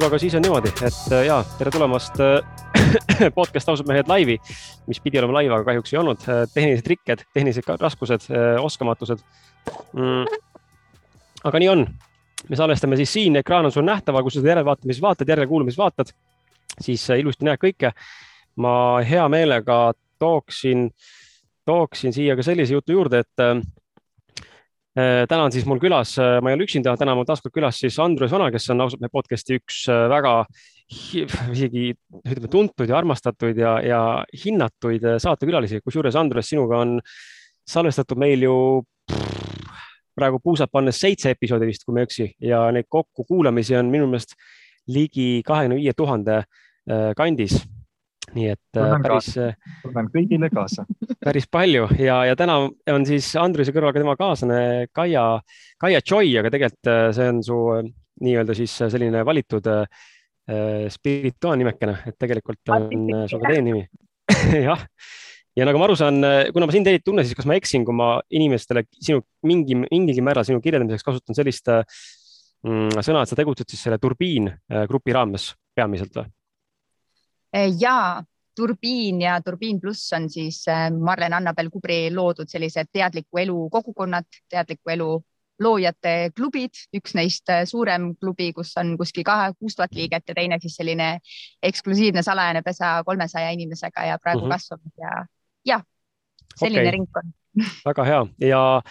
kuulge, aga siis on niimoodi, et äh, ja tere tulemast äh, podcast ausad mehed laivi, mis pidi olema live, aga kahjuks ei olnud. Äh, tehnilised rikked, tehnilised raskused, oskamatused mm.. aga nii on. me salvestame siis siin, ekraan on sul nähtaval, kui sa seda järelvaatamis vaatad, järelkuulamis vaatad, siis ilusti näed kõike. ma hea meelega tooksin, tooksin siia ka sellise jutu juurde, et täna on siis mul külas, äh, ma ei ole üksinda, täna mul taas kord külas siis Andrus Vana, kes on ausalt meie podcast'i üks äh, väga isegi ütleme tuntud ja armastatud ja, ja hinnatuid saatekülalisi, kusjuures Andrus, sinuga on salvestatud meil ju praegu puusalt pannes seitse episoodi vist, kui ma ei eksi ja neid kokkukuulamisi on minu meelest ligi kahekümne viie tuhande kandis nii et tunnen päris. tunnen kõigile kaasa. päris palju. Ja, ja täna on siis Andruse kõrval ka tema kaaslane Kaia, Kaia Joy, aga tegelikult äh, see on su äh, nii-öelda siis selline valitud äh, spirituaalnimekene, et tegelikult on su ka teine nimi. Jah, ja nagu ma aru saan, kuna ma sind ei tunne, siis kas ma eksin, kui ma inimestele sinu mingi, mingilgi määral sinu kirjeldamiseks kasutan sellist mm, sõna, et sa tegutsed siis selle turbiin grupi raames peamiselt või? Eh, ja Turbiin ja Turbiin pluss on siis eh, Marlen Annabel Kubri loodud sellised teadliku elu kogukonnad, teadliku elu loojate klubid, üks neist eh, suurem klubi, kus on kuskil kahe, kuus tuhat liiget ja teine siis selline eksklusiivne salajane pesa kolmesaja inimesega ja praegu mm -hmm. kasvab ja, ja selline okay. ringkond väga hea ja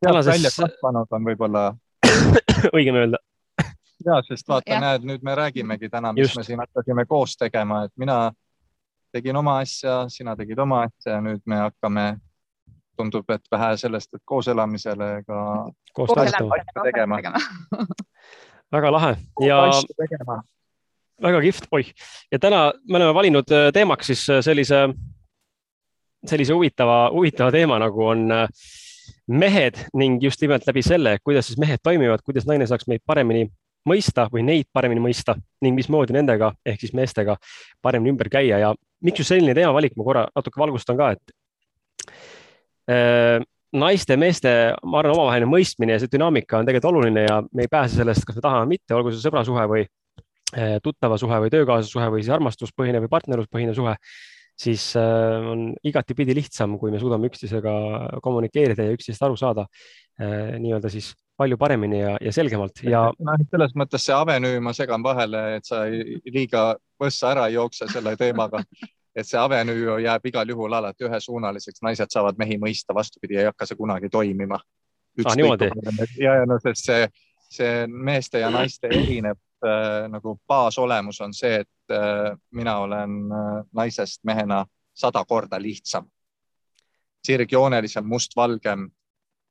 tänases. välja kasvanud on võib-olla õigem öelda ja, sest vaata, näed, nüüd me räägimegi täna, mis Just. me siin hakkasime koos tegema, et mina tegin oma asja, sina tegid oma asja ja nüüd me hakkame, tundub, et vähe sellest, et koos elamisele ka koos tegema. väga lahe. Ja väga kihvt, oih, ja täna me oleme valinud äh, teemaks siis äh, sellise, sellise huvitava, huvitava teema, nagu on äh, mehed ning just nimelt läbi selle, kuidas siis mehed toimivad, kuidas naine saaks meid paremini mõista või neid paremini mõista ning mismoodi nendega ehk siis meestega paremini ümber käia. Ja miks just selline teemavalik, ma korra natuke valgustan ka, et äh, naiste meeste, ma arvan, omavaheline mõistmine ja see dünaamika on tegelikult oluline ja me ei pääse sellest, kas me tahame või mitte, olgu see sõbrasuhe või äh, tuttava suhe või töökaaslase suhe või siis armastuspõhine või partnerluspõhine suhe, siis äh, on igatipidi lihtsam, kui me suudame üksteisega kommunikeerida ja üksteisest aru saada nii-öelda siis palju paremini ja, ja selgemalt ja. noh, selles mõttes see Avenüü ma segan vahele, et sa liiga võssa ära ei jookse selle teemaga. et see Avenüü jääb igal juhul alati ühesuunaliseks, naised saavad mehi mõista, vastupidi, ei hakka see kunagi toimima. Ah, ja, ja no sest see, see meeste ja naiste erinev äh, nagu baasolemus on see, et äh, mina olen äh, naisest mehena sada korda lihtsam, sirgjoonelisem, mustvalgem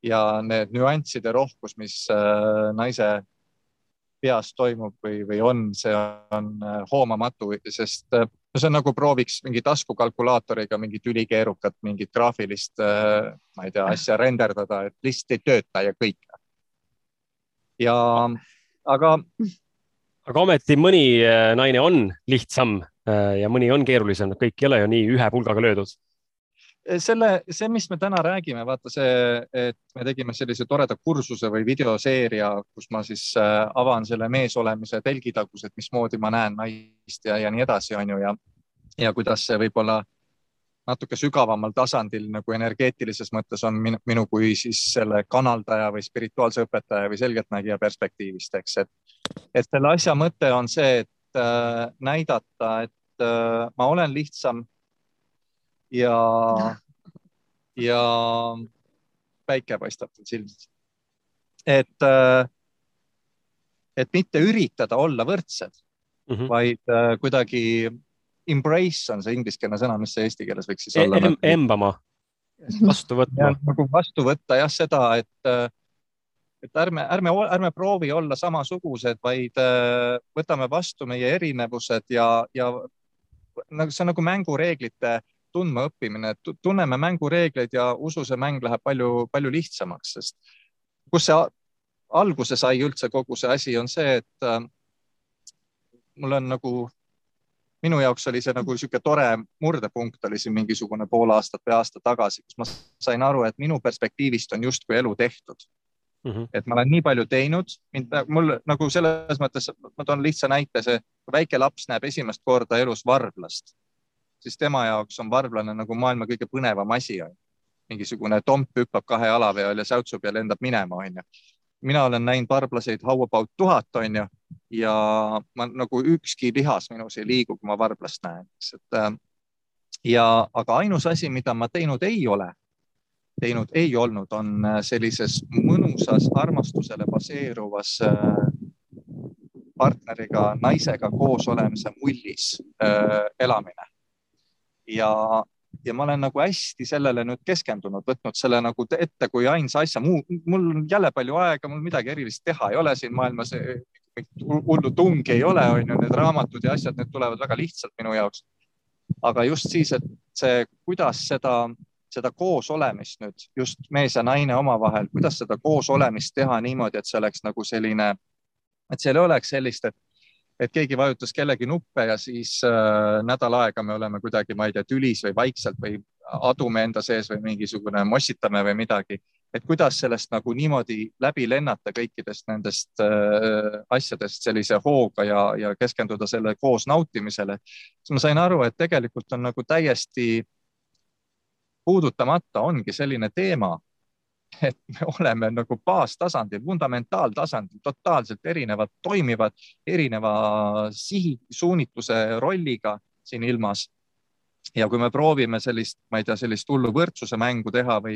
ja need nüansside rohkus, mis äh, naise peas toimub või, või on, see on äh, hoomamatu, sest äh, no see on nagu prooviks mingi taskukalkulaatoriga mingit ülikeerukat, mingit graafilist, ma ei tea, asja renderdada, et lihtsalt ei tööta ja kõik. ja aga. aga ometi mõni naine on lihtsam ja mõni on keerulisem, kõik ei ole ju nii ühe pulgaga löödud selle, see, mis me täna räägime, vaata see, et me tegime sellise toreda kursuse või videoseeria, kus ma siis äh, avan selle meesolemise telgitagused, mismoodi ma näen naist ja, ja nii edasi, on ju, ja, ja kuidas see võib-olla natuke sügavamal tasandil nagu energeetilises mõttes on minu, minu kui siis selle kanaldaja või spirituaalse õpetaja või selgeltnägija perspektiivist, eks, et, et selle asja mõte on see, et äh, näidata, et äh, ma olen lihtsam ja, ja päike paistab tal silmis. et, äh, et mitte üritada olla võrdsed mm, -hmm. vaid äh, kuidagi embrace on see ingliskeelne sõna, mis see eesti keeles võiks siis olla em? embama, vastu võtma. nagu vastu võtta jah, seda, et äh, et ärme, ärme, ärme proovi olla samasugused, vaid võtame vastu meie erinevused ja, ja nagu see on nagu mängureeglite tundma õppimine, et tunneme mängureegleid ja usu see mäng läheb palju-palju lihtsamaks, sest kus see alguse sai üldse kogu see asi, on see, et äh, mul on nagu, minu jaoks oli see nagu niisugune tore murdepunkt oli siin mingisugune pool aastat või aasta tagasi, kus ma sain aru, et minu perspektiivist on justkui elu tehtud. mm. -hmm. et ma olen nii palju teinud, mind, mul nagu selles mõttes, ma toon lihtsa näite, see väike laps näeb esimest korda elus varblast, siis tema jaoks on varblane nagu maailma kõige põnevam asi mingisugune tomp hüppab kahe jala peal ja säutsub ja lendab minema, onju. mina olen näinud varblaseid how about tuhat, onju, ja ma nagu ükski lihas minus ei liigu, kui ma varblast näen, eks, et äh, ja, aga ainus asi, mida ma teinud ei ole, teinud ei olnud, on äh, sellises mõnusas armastusele baseeruvas äh, partneriga, naisega koos olemise mullis äh, elamine. Ja, ja ma olen nagu hästi sellele nüüd keskendunud, võtnud selle nagu ette kui ainsa asja, mul on jälle palju aega, mul midagi erilist teha ei ole siin maailmas, hullu tungi ei ole, on ju, need raamatud ja asjad, need tulevad väga lihtsalt minu jaoks. Aga just siis, et see, kuidas seda, seda koosolemist nüüd just mees ja naine omavahel, kuidas seda koosolemist teha niimoodi, et see oleks nagu selline, et seal ei oleks sellist, et et keegi vajutas kellegi nuppe ja siis äh, nädal aega me oleme kuidagi, ma ei tea, tülis või vaikselt või adume enda sees või mingisugune mossitame või midagi et kuidas sellest nagu niimoodi läbi lennata kõikidest nendest äh, asjadest sellise hooga ja, ja keskenduda selle koos nautimisele. siis ma sain aru, et tegelikult on nagu täiesti puudutamata ongi selline teema, et me oleme nagu baastasandil, fundamentaaltasandil totaalselt erinevad, toimivad erineva sihi, suunitluse rolliga siin ilmas. ja kui me proovime sellist, ma ei tea, sellist hullu võrdsuse mängu teha või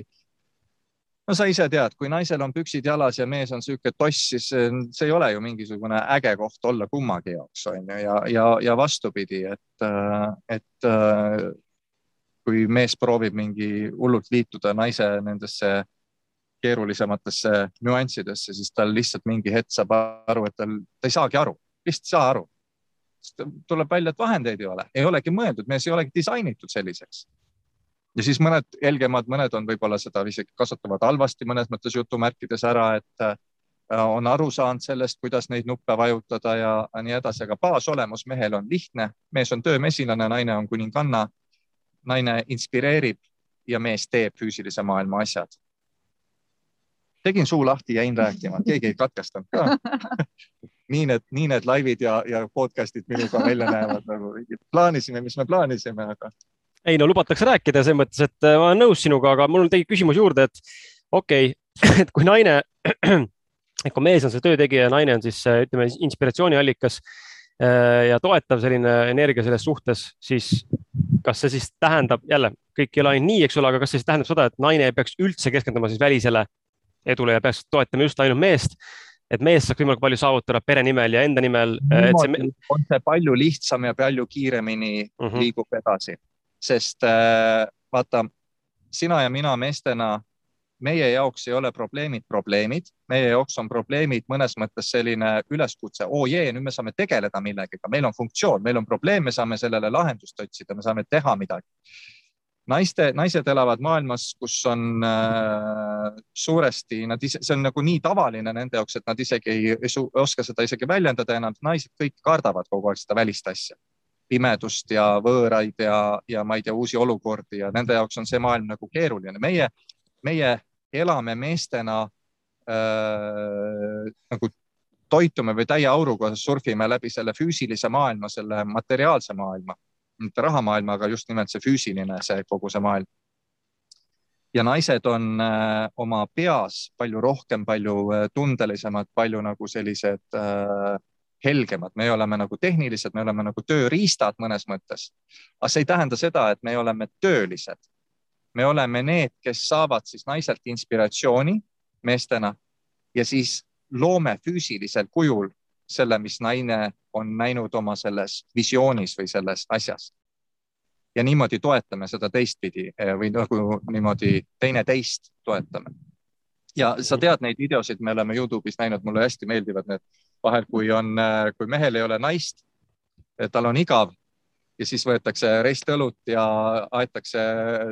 no sa ise tead, kui naisel on püksid jalas ja mees on sihuke toss, siis see ei ole ju mingisugune äge koht olla kummagi jaoks on ju ja, ja, ja vastupidi, et, et kui mees proovib mingi hullult liituda naise nendesse keerulisematesse nüanssidesse, siis tal lihtsalt mingi hetk saab aru, et tal, ta ei saagi aru, lihtsalt ei saa aru. tuleb välja, et vahendeid ei ole, ei olegi mõeldud, mees ei olegi disainitud selliseks ja siis mõned helgemad, mõned on võib-olla seda isegi kasutavad halvasti mõnes mõttes jutumärkides ära, et äh, on aru saanud sellest, kuidas neid nuppe vajutada ja nii edasi, aga baasolemus mehel on lihtne, mees on töömesilane, naine on kuninganna. naine inspireerib ja mees teeb füüsilise maailma asjad. Tegin suu lahti, jäin rääkima, keegi ei katkestanud ka. Nii need, nii need laivid ja, ja podcast'id minuga välja näevad nagu. Plaanisime, mis me plaanisime, aga ei no lubatakse rääkida selles mõttes, et äh, ma olen nõus sinuga, aga mul tekib küsimus juurde, et okei okay, et kui naine, et kui mees on see töötegija ja naine on siis äh, ütleme inspiratsiooniallikas äh, ja toetav selline energia selles suhtes, siis kas see siis tähendab jälle, kõik ei ole ainult nii, eks ole, aga kas see siis tähendab seda, et naine ei peaks üldse keskenduma siis välisele edule ja peaks toetama just ainult meest? et mees saaks võimalikult palju saavutada pere nimel ja enda nimel. See... on see palju lihtsam ja palju kiiremini mhm. -huh. liigub edasi sest äh, vaata, sina ja mina meestena, meie jaoks ei ole probleemid probleemid, meie jaoks on probleemid mõnes mõttes selline üleskutse, oo oh jee, nüüd me saame tegeleda millegagi, meil on funktsioon, meil on probleem, me saame sellele lahendust otsida, me saame teha midagi naiste, naised elavad maailmas, kus on äh, suuresti, nad ise, see on nagu nii tavaline nende jaoks, et nad isegi ei, ei oska seda isegi väljendada enam. naised kõik kardavad kogu aeg seda välist asja pimedust ja võõraid ja, ja ma ei tea, uusi olukordi ja nende jaoks on see maailm nagu keeruline. meie, meie elame meestena äh, nagu toitume või täie auruga surfime läbi selle füüsilise maailma, selle materiaalse maailma, mitte rahamaailma, aga just nimelt see füüsiline, see kogu see maailm. ja naised on äh, oma peas palju rohkem, palju äh, tundelisemad, palju nagu sellised äh, helgemad, me oleme nagu tehnilised, me oleme nagu tööriistad mõnes mõttes. aga see ei tähenda seda, et me oleme töölised. me oleme need, kes saavad siis naiselt inspiratsiooni meestena ja siis loome füüsilisel kujul selle, mis naine on näinud oma selles visioonis või selles asjas. ja niimoodi toetame seda teistpidi eh, või nagu niimoodi teineteist toetame. ja sa tead neid videosid, me oleme Youtube'is näinud, mulle hästi meeldivad need vahel, kui on, kui mehel ei ole naist, tal on igav ja siis võetakse rest õlut ja aetakse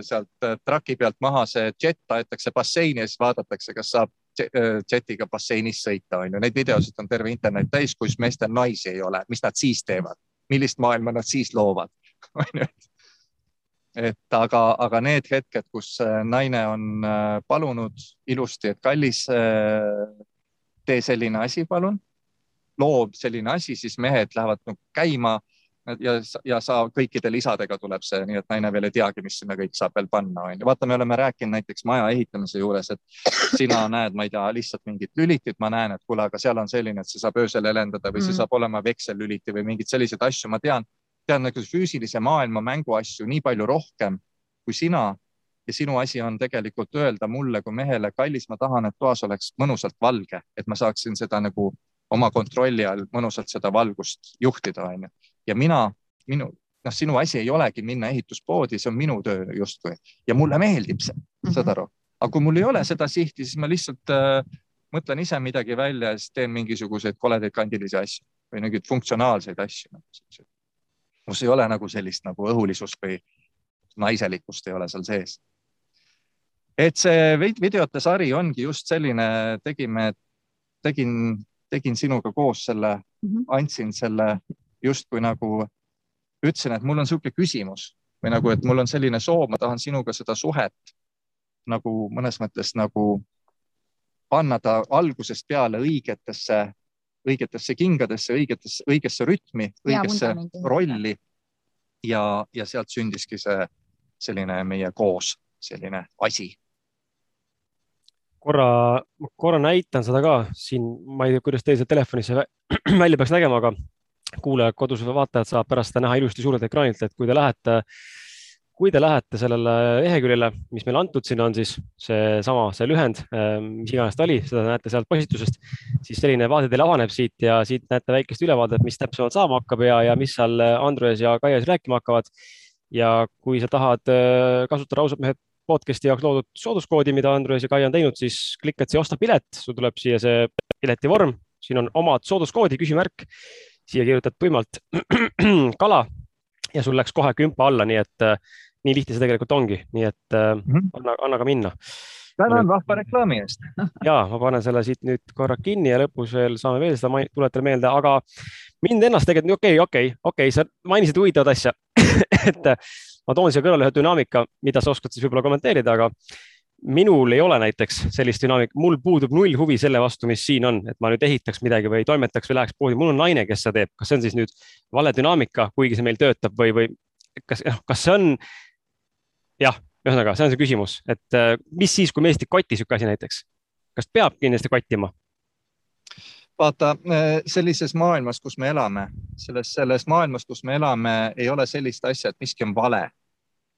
sealt traki pealt maha see džett, aetakse basseini ja siis vaadatakse, kas saab džetiga basseinis sõita, on ju. Neid videosid on terve internet täis, kus meestel naisi ei ole, mis nad siis teevad, millist maailma nad siis loovad, on ju. et aga, aga need hetked, kus naine on palunud ilusti, et kallis, tee selline asi, palun, loo selline asi, siis mehed lähevad nagu käima ja, ja sa kõikide lisadega tuleb see, nii et naine veel ei teagi, mis sinna kõik saab veel panna, onju. vaata, me oleme rääkinud näiteks maja ehitamise juures, et sina näed, ma ei tea, lihtsalt mingit lülitit, ma näen, et kuule, aga seal on selline, et see saab öösel helendada või mm. see saab olema veksellüliti või mingeid selliseid asju, ma tean, tean nagu füüsilise maailma mänguasju nii palju rohkem kui sina ja sinu asi on tegelikult öelda mulle kui mehele, kallis, ma tahan, et toas oleks mõnusalt valge, et ma saaksin seda nagu oma kontrolli all mõnusalt seda valgust juhtida, onju ja mina, minu, noh, sinu asi ei olegi minna ehituspoodi, see on minu töö justkui ja mulle meeldib see mm, -hmm. saad aru, aga kui mul ei ole seda sihti, siis ma lihtsalt äh, mõtlen ise midagi välja ja siis teen mingisuguseid koledaid kandilisi asju või mingeid funktsionaalseid asju nagu. kus ei ole nagu sellist nagu õhulisust või naiselikkust ei ole seal sees. et see videote sari ongi just selline, tegime, tegin, tegin sinuga koos selle mm, -hmm. andsin selle justkui nagu ütlesin, et mul on niisugune küsimus või nagu, et mul on selline soov, ma tahan sinuga seda suhet nagu mõnes mõttes nagu panna ta algusest peale õigetesse, õigetesse kingadesse, õigetesse, õigesse rütmi, õigesse rolli. ja, ja sealt sündiski see selline meie koos selline asi korra, korra näitan seda ka siin, ma ei tea, kuidas teil see telefonis välja peaks nägema, aga kuulajad kodus või vaatajad saavad pärast seda näha ilusti suurelt ekraanilt, et kui te lähete, kui te lähete sellele leheküljele, mis meil antud siin on, siis seesama, see lühend, ähm, mis iganes ta oli, seda näete sealt postitusest, siis selline vaade teile avaneb siit ja siit näete väikest ülevaadet, mis täpsemalt saama hakkab ja, ja mis seal Andres ja Kaias rääkima hakkavad. ja kui sa tahad äh, kasutada ausad mehed podcast'i jaoks loodud sooduskoodi, mida Andres ja Kai on teinud, siis klikad siia osta pilet, sul tuleb siia see piletivorm, siin on omad sooduskoodi, küsimärk siia kirjutad tuimalt kala ja sul läks kohe kümpa alla, nii et äh, nii lihtne see tegelikult ongi, nii et mm -hmm. anna, anna ka minna. tänan vahva reklaami eest ja ma panen selle siit nüüd korra kinni ja lõpus veel saame veel seda tuletada meelde, aga mind ennast tegelikult, okei okay,, okei okay,, okei okay,, sa mainisid huvitavat asja et ma toon siia kõrvale ühe dünaamika, mida sa oskad siis võib-olla kommenteerida, aga minul ei ole näiteks sellist dünaamikat, mul puudub null huvi selle vastu, mis siin on, et ma nüüd ehitaks midagi või toimetaks või läheks poodi, mul on naine, kes seda teeb, kas see on siis nüüd vale dünaamika, kuigi see meil töötab või, või kas, noh, kas see on? jah, ühesõnaga, see on see küsimus, et äh, mis siis, kui meest ei koti sihuke asi näiteks, kas peab kindlasti kottima? vaata äh, sellises maailmas, kus me elame, selles, selles maailmas, kus me elame, ei ole sellist asja, et miski on vale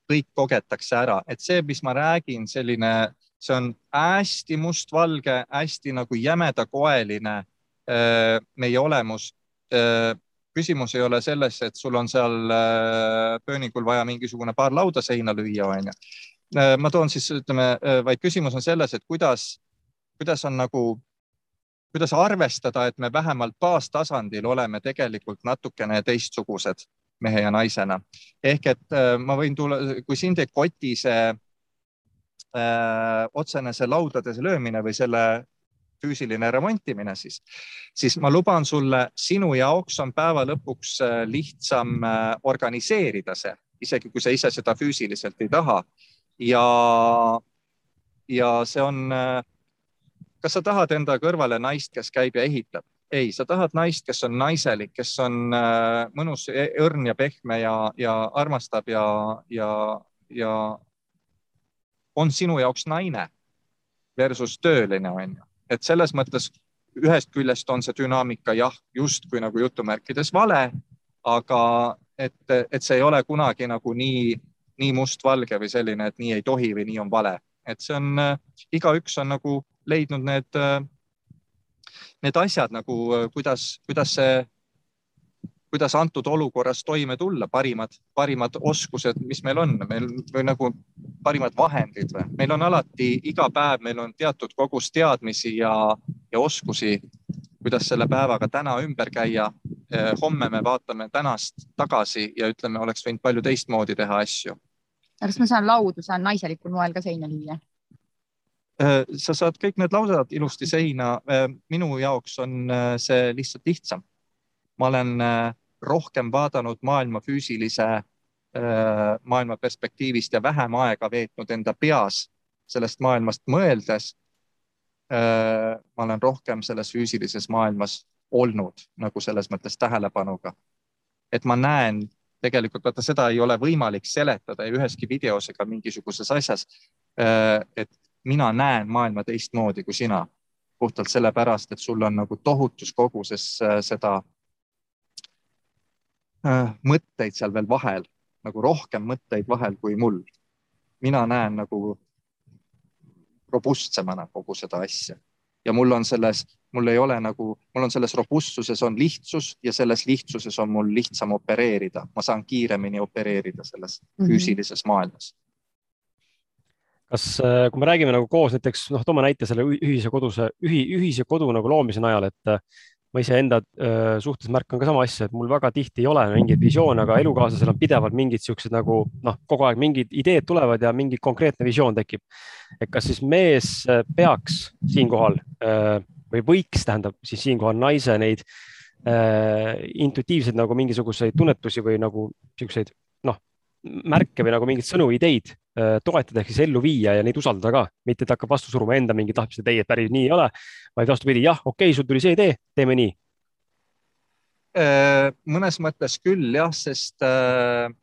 kõik kogetakse ära, et see, mis ma räägin, selline, see on hästi mustvalge, hästi nagu jämedakoeline äh, meie olemus. Äh, küsimus ei ole selles, et sul on seal äh, pööningul vaja mingisugune paar lauda seina lüüa, onju. ma toon siis, ütleme, vaid küsimus on selles, et kuidas, kuidas on nagu kuidas arvestada, et me vähemalt baastasandil oleme tegelikult natukene teistsugused mehe ja naisena. ehk et äh, ma võin tulla, kui sind ei koti see öö, äh, otsene see laudade löömine või selle füüsiline remontimine, siis, siis ma luban sulle, sinu jaoks on päeva lõpuks äh, lihtsam organiseerida see, isegi kui sa ise seda füüsiliselt ei taha. ja, ja see on, kas sa tahad enda kõrvale naist, kes käib ja ehitab? Ei, sa tahad naist, kes on naiselik, kes on äh, mõnus, e-, õrn ja pehme ja, ja armastab ja, ja, ja on sinu jaoks naine versus tööline, on ju. et selles mõttes ühest küljest on see dünaamika jah, justkui nagu jutumärkides vale, aga et, et see ei ole kunagi nagu nii, nii mustvalge või selline, et nii ei tohi või nii on vale, et see on äh,, igaüks on nagu leidnud need äh, need asjad nagu, äh, kuidas, kuidas see, kuidas antud olukorras toime tulla, parimad, parimad oskused, mis meil on, meil või nagu parimad vahendid või meil on alati iga päev, meil on teatud kogus teadmisi ja, ja oskusi, kuidas selle päevaga täna ümber käia. Äh, homme me vaatame tänast tagasi ja ütleme, oleks võinud palju teistmoodi teha asju. kas ma saan laudu, saan naiselikul moel ka seina lüüa? Äh, sa saad kõik need laused ilusti seina. Äh, minu jaoks on äh, see lihtsalt lihtsam. ma olen rohkem vaadanud maailma füüsilise maailma perspektiivist ja vähem aega veetnud enda peas sellest maailmast mõeldes. ma olen rohkem selles füüsilises maailmas olnud nagu selles mõttes tähelepanuga. et ma näen tegelikult vaata, seda ei ole võimalik seletada üheski videos ega mingisuguses asjas. et mina näen maailma teistmoodi kui sina puhtalt sellepärast, et sul on nagu tohutus koguses seda mõtteid seal veel vahel nagu rohkem mõtteid vahel kui mul. mina näen nagu robustsemana kogu seda asja ja mul on selles, mul ei ole nagu, mul on selles robustsuses on lihtsus ja selles lihtsuses on mul lihtsam opereerida, ma saan kiiremini opereerida selles mm -hmm. füüsilises maailmas. Kas, äh, kui me räägime nagu koos näiteks noh, toome näite selle ühise koduse, ühi, ühise kodu nagu loomise najal, et ma iseenda suhtes märkan ka sama asja, et mul väga tihti ei ole mingeid visioone, aga elukaaslasel on pidevalt mingid siuksed nagu noh, kogu aeg mingid ideed tulevad ja mingi konkreetne visioon tekib. et kas siis mees peaks siinkohal või võiks, tähendab siis siinkohal naise neid intuitiivseid nagu mingisuguseid tunnetusi või nagu siukseid märke või nagu mingeid sõnu, ideid Äh, toetada ehk siis ellu viia ja neid usaldada ka, mitte et hakkab vastu suruma enda mingeid tahtmisi, et ei, et päris nii ei ole, vaid vastupidi, jah, okei okay,, sul tuli see idee, teeme nii. Äh, mõnes mõttes küll jah, sest äh,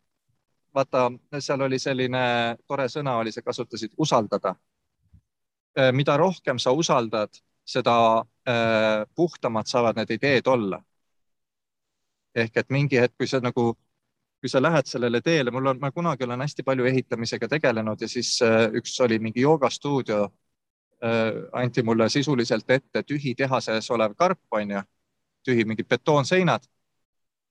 vaata, seal oli selline tore sõna oli, sa kasutasid usaldada. mida rohkem sa usaldad, seda puhtamad saavad need ideed olla. ehk et mingi hetk, kui sa nagu kui sa lähed sellele teele, mul on, ma kunagi olen hästi palju ehitamisega tegelenud ja siis äh, üks oli mingi joogastuudio äh,. anti mulle sisuliselt ette tühi tehases olev karp, onju, tühi mingid betoonseinad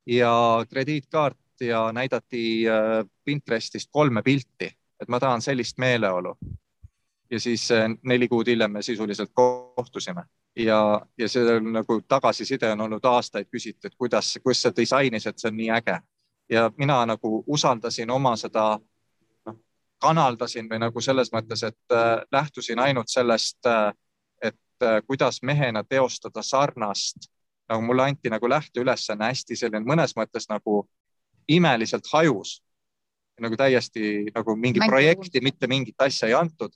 ja krediitkaart ja näidati äh, Pinterestist kolme pilti, et ma tahan sellist meeleolu. ja siis neli kuud hiljem me sisuliselt kohtusime ja, ja see on nagu tagasiside on olnud aastaid, küsiti, et kuidas, kuidas sa disainis, et see on nii äge ja mina nagu usaldasin oma seda, noh, kanaldasin või nagu selles mõttes, et äh, lähtusin ainult sellest äh,, et äh, kuidas mehena teostada sarnast, nagu mulle anti nagu lähteülesanne hästi selline mõnes mõttes nagu imeliselt hajus. nagu täiesti nagu mingi Mängu. projekti, mitte mingit asja ei antud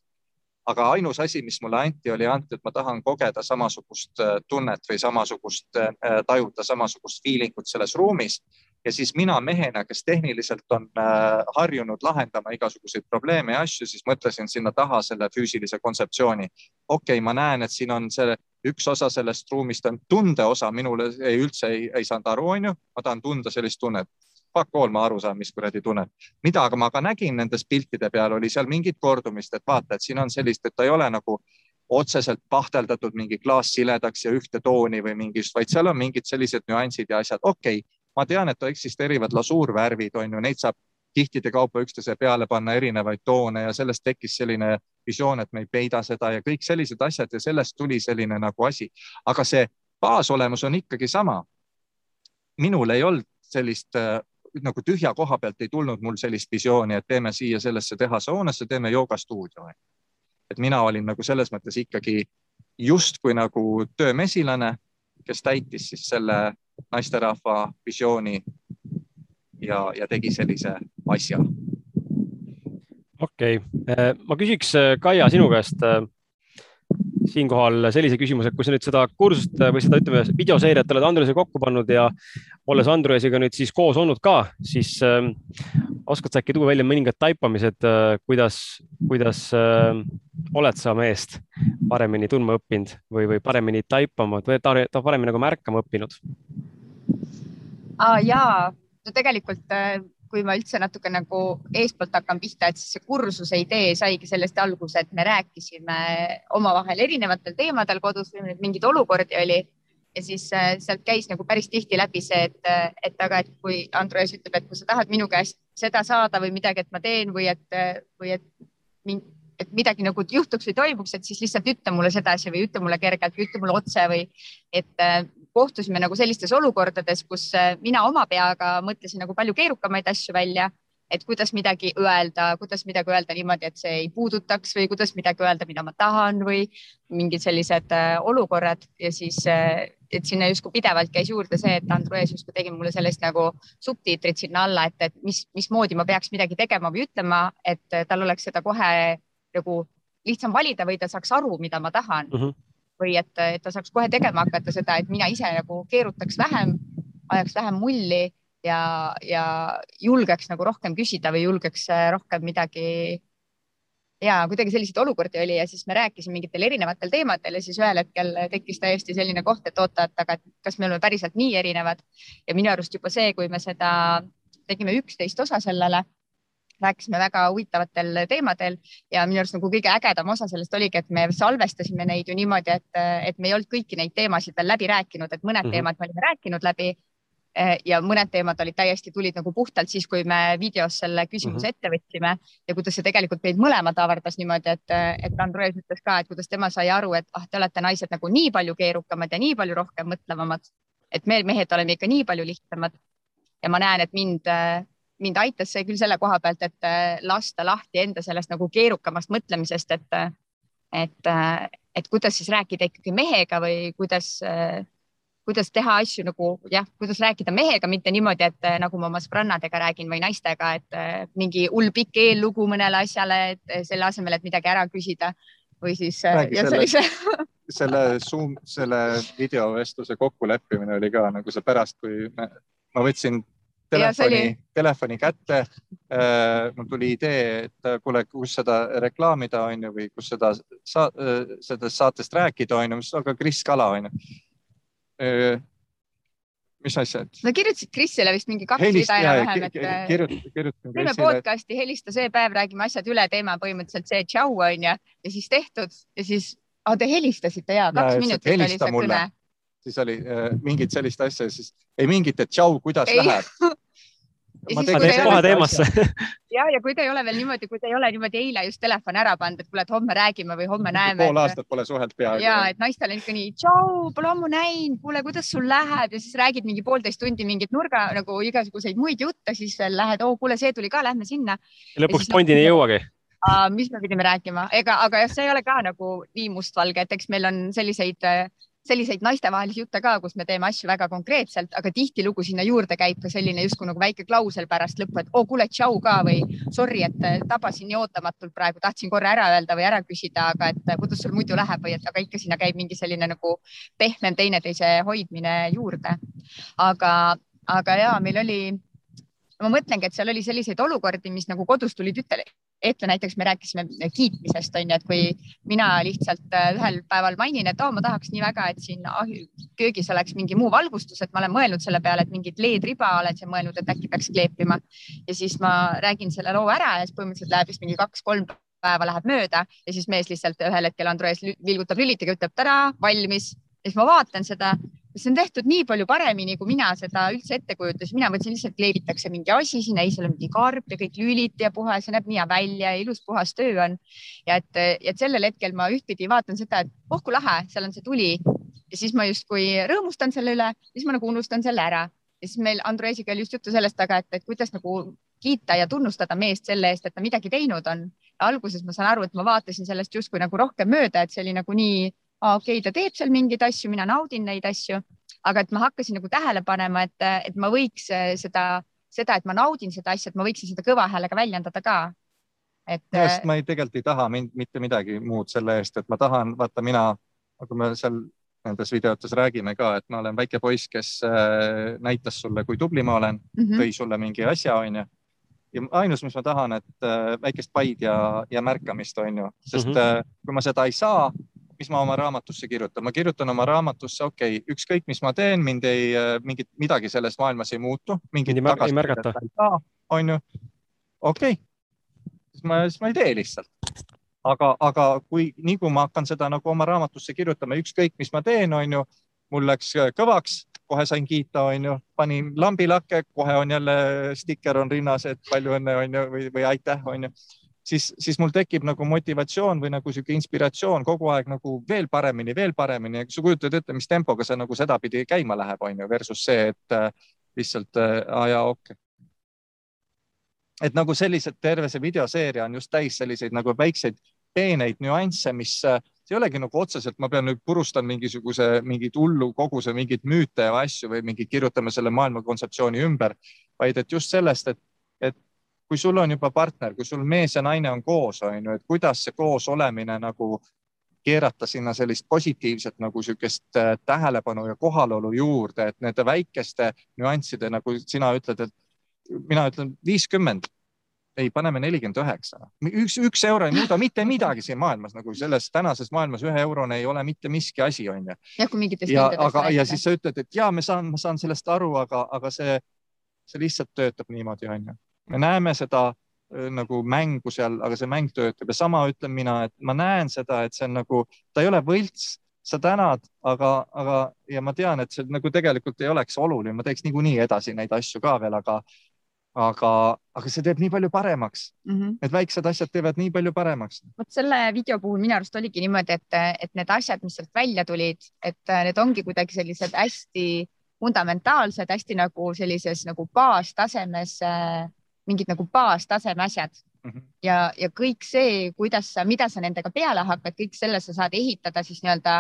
aga ainus asi, mis mulle anti, oli anti, et ma tahan kogeda samasugust tunnet või samasugust, tajuda samasugust feeling ut selles ruumis ja siis mina mehena, kes tehniliselt on äh, harjunud lahendama igasuguseid probleeme ja asju, siis mõtlesin sinna taha selle füüsilise kontseptsiooni. okei okay,, ma näen, et siin on see üks osa sellest ruumist on tunde osa, minule ei üldse ei, ei saanud aru, onju, ma tahan tunda sellist tunnet. Fuck all, ma aru saan, mis kuradi tunnet. mida aga ma ka nägin nendest piltide peal, oli seal mingit kordumist, et vaata, et siin on sellist, et ta ei ole nagu otseselt pahteldatud mingi klaas siledaks ja ühte tooni või mingist, vaid seal on mingid sellised nüansid ja asjad. okei okay,, ma tean, et eksisteerivad lasuurvärvid, on ju, neid saab kihtide kaupa üksteise peale panna erinevaid toone ja sellest tekkis selline visioon, et me ei peida seda ja kõik sellised asjad ja sellest tuli selline nagu asi. aga see baasolemus on ikkagi sama. minul ei olnud sellist äh, nagu tühja koha pealt ei tulnud mul sellist visiooni, et teeme siia sellesse tehasehoonesse, teeme joogastuudio. et mina olin nagu selles mõttes ikkagi justkui nagu töömesilane, kes täitis siis selle naisterahva visiooni ja, ja tegi sellise asja. okei okay., ma küsiks, Kaia, sinu käest äh, siinkohal sellise küsimuse, kui sa nüüd seda kursust või seda, ütleme, videoseeriat oled Andresega kokku pannud ja olles Andresiga nüüd siis koos olnud ka, siis äh, oskad sa äkki tuua välja mõningad taipamised äh,, kuidas, kuidas äh, oled sa meest paremini tundma õppinud või, või paremini taipama paremini nagu märkama õppinud? Ja, no tegelikult äh, kui ma üldse natuke nagu eespoolt hakkan pihta, et siis see kursuse idee saigi sellest alguse, et me rääkisime omavahel erinevatel teemadel kodus või mingeid olukordi oli. Ja siis äh, sealt käis nagu päris tihti läbi see, et, et aga, et kui Andres ütleb, et kui sa tahad minu käest seda saada või midagi, et ma teen või et, või et, et midagi nagu juhtuks või toimuks, et siis lihtsalt ütle mulle sedasi või ütle mulle kergelt või ütle mulle otse või et äh, kohtusime nagu sellistes olukordades, kus äh, mina oma peaga mõtlesin nagu palju keerukamaid asju välja et kuidas midagi öelda, kuidas midagi öelda niimoodi, et see ei puudutaks või kuidas midagi öelda, mida ma tahan või mingid sellised äh, olukorrad ja siis, äh, et sinna justkui pidevalt käis juurde see, et Andrus justkui tegi mulle sellist nagu subtiitrid sinna alla, et, et mis, mismoodi ma peaks midagi tegema või ütlema, et tal oleks seda kohe nagu lihtsam valida või ta saaks aru, mida ma tahan mm. -hmm. Või et, et ta saaks kohe tegema hakata seda, et mina ise nagu keerutaks vähem, ajaks vähem mulli ja, ja julgeks nagu rohkem küsida või julgeks äh, rohkem midagi. ja kuidagi selliseid olukordi oli ja siis me rääkisime mingitel erinevatel teemadel ja siis ühel hetkel tekkis täiesti selline koht, et oota, et aga kas me oleme päriselt nii erinevad ja minu arust juba see, kui me seda tegime üksteist osa sellele rääkisime väga huvitavatel teemadel ja minu arust nagu kõige ägedam osa sellest oligi, et me salvestasime neid ju niimoodi, et, et me ei olnud kõiki neid teemasid veel läbi rääkinud, et mõned mm -hmm. teemad me olime rääkinud läbi Eh, ja mõned teemad olid täiesti, tulid nagu puhtalt siis, kui me videos selle küsimuse mm -hmm. ette võtsime ja kuidas see tegelikult meid mõlemad avardas niimoodi, et, et Andres ütles ka, et kuidas tema sai aru, et ah, te olete naised nagu nii palju keerukamad ja nii palju rohkem mõtlevamad, et me mehed oleme ikka nii palju lihtsamad. ja ma näen, et mind, mind aitas see küll selle koha pealt, et lasta lahti enda sellest nagu keerukamast mõtlemisest, et, et, et kuidas siis rääkida ikkagi mehega või kuidas kuidas teha asju nagu jah, kuidas rääkida mehega, mitte niimoodi, et nagu ma oma sõbrannadega räägin või naistega, et mingi hull pikk eellugu mõnele asjale, et selle asemel, et midagi ära küsida või siis. Sellise... selle Zoom, selle videovestluse kokkuleppimine oli ka nagu see pärast, kui me, ma võtsin telefoni, telefoni kätte äh,. mul tuli idee, et kuule, kus seda reklaamida on ju või kus seda sa,, sellest saatest rääkida on ju, aga Kris Kala on ju mis asja? sa kirjutasid Krisile vist mingi kaks rida enam-vähem, et kirjutan, kirjutan teeme podcast'i, helista see päev, räägime asjad üle, teema põhimõtteliselt see tšau onju ja siis tehtud ja siis oh,, te helistasite ja kaks ja, minutit oli see kõne. siis oli äh, mingit sellist asja, siis ei mingit, et tšau, kuidas ei. läheb ma teen kohe teemasse. ja, ja kui te ei ole veel niimoodi, kui te ei ole niimoodi eile just telefoni ära pannud, et kuule, et homme räägime või homme näeme. pool aastat pole suhelt peaaegu. ja, et naistel on ikka nii, tšau, pole ammu näinud, kuule, kuidas sul läheb ja siis räägid mingi poolteist tundi mingit nurga nagu igasuguseid muid jutte, siis veel lähed, oo, kuule, see tuli ka, lähme sinna. lõpuks pointini ei jõuagi mis me pidime rääkima, ega, aga jah, see ei ole ka nagu nii mustvalge, et eks meil on selliseid uh, selliseid naistevahelisi jutte ka, kus me teeme asju väga konkreetselt, aga tihtilugu sinna juurde käib ka selline justkui nagu väike klausel pärast lõppu, et oo oh, kuule, tšau ka või sorry, et äh, tabasin nii ootamatult praegu, tahtsin korra ära öelda või ära küsida, aga et äh, kuidas sul muidu läheb või et aga ikka sinna käib mingi selline nagu pehmem teineteise hoidmine juurde. aga, aga ja meil oli ma mõtlengi, et seal oli selliseid olukordi, mis nagu kodus tulid ütle, ette, näiteks me rääkisime kiitmisest on ju, et kui mina lihtsalt äh, ühel päeval mainin, et oh, ma tahaks nii väga, et siin köögis oleks mingi muu valgustus, et ma olen mõelnud selle peale, et mingit LED-riba olen siin mõelnud, et äkki peaks kleepima. Ja siis ma räägin selle loo ära ja siis põhimõtteliselt läheb vist mingi kaks-kolm päeva läheb mööda ja siis mees lihtsalt ühel hetkel Andres vilgutab lülitiga, ütleb tada, valmis. Ja siis ma vaatan seda see on tehtud nii palju paremini, kui mina seda üldse ette kujutasin. mina mõtlesin lihtsalt kleebitakse mingi asi sinna, ei, seal on mingi karp ja kõik lüliti ja puhas ja näeb nii hea välja ja ilus puhas töö on. ja et, et sellel hetkel ma ühtpidi vaatan seda, et oh kui lahe, seal on see tuli ja siis ma justkui rõõmustan selle üle, siis ma nagu unustan selle ära ja siis meil Andresiga oli just juttu sellest, aga et, et kuidas nagu kiita ja tunnustada meest selle eest, et ta midagi teinud on. alguses ma saan aru, et ma vaatasin sellest justkui nagu rohkem mööda, et see oli nagu nii okei okay,, ta teeb seal mingeid asju, mina naudin neid asju, aga et ma hakkasin nagu tähele panema, et, et ma võiks eh, seda, seda, et ma naudin seda asja, et ma võiksin seda kõva häälega väljendada ka. et. minu arust ma ei, tegelikult ei taha mind, mitte midagi muud selle eest, et ma tahan, vaata mina, kui me seal nendes videotes räägime ka, et ma olen väike poiss, kes äh, näitas sulle, kui tubli ma olen mm, -hmm. tõi sulle mingi asja, onju ja ainus, mis ma tahan, et äh, väikest paid ja, ja märkamist, onju, sest mm -hmm. äh, kui ma seda ei saa, mis ma oma raamatusse kirjutan, ma kirjutan oma raamatusse, okei okay,, ükskõik, mis ma teen, mind ei, mingit midagi selles maailmas ei muutu, mingit tagasisidet ei saa, onju. okei okay., siis ma, siis ma ei tee lihtsalt. aga, aga kui, nii kui ma hakkan seda nagu oma raamatusse kirjutama, ükskõik, mis ma teen, onju, mul läks äh, kõvaks, kohe sain kiita, onju, panin lambilakke, kohe on jälle stikker on rinnas, et palju õnne, onju, või, või aitäh, onju siis, siis mul tekib nagu motivatsioon või nagu sihuke inspiratsioon kogu aeg nagu veel paremini, veel paremini. sa kujutad ette, mis tempoga see nagu sedapidi käima läheb, on ju, versus see, et äh, lihtsalt äh, aa jaa, okei okay et nagu sellised, terve see videoseeria on just täis selliseid nagu väikseid peeneid nüansse, mis äh, ei olegi nagu otseselt, ma pean nüüd purustan mingisuguse, mingit hullu koguse mingeid müüte ja asju või mingi kirjutame selle maailma kontseptsiooni ümber, vaid et just sellest, et kui sul on juba partner, kui sul mees ja naine on koos, on ju, et kuidas see koos olemine nagu keerata sinna sellist positiivset nagu niisugust äh, tähelepanu ja kohalolu juurde, et nende väikeste nüansside, nagu sina ütled, et mina ütlen viiskümmend ei, paneme nelikümmend üheksa. üks, üks euro ei muuda mitte midagi siin maailmas, nagu selles tänases maailmas ühe eurone ei ole mitte miski asi, on ju. jah, kui mingitest. ja, aga, ja siis sa ütled, et ja ma saan, ma saan sellest aru, aga, aga see, see lihtsalt töötab niimoodi, on ju. Me näeme seda nagu mängu seal, aga see mäng töötab ja sama ütlen mina, et ma näen seda, et see on nagu, ta ei ole võlts, sa tänad, aga, aga ja ma tean, et see nagu tegelikult ei oleks oluline, ma teeks niikuinii edasi neid asju ka veel, aga aga, aga see teeb nii palju paremaks mm. -hmm. Need väiksed asjad teevad nii palju paremaks. vot selle video puhul minu arust oligi niimoodi, et, et need asjad, mis sealt välja tulid, et need ongi kuidagi sellised hästi fundamentaalsed, hästi nagu sellises nagu baastasemes, mingid nagu baastaseme asjad Mhm. ja, ja kõik see, kuidas sa, mida sa nendega peale hakkad, kõik selle sa saad ehitada siis nii-öelda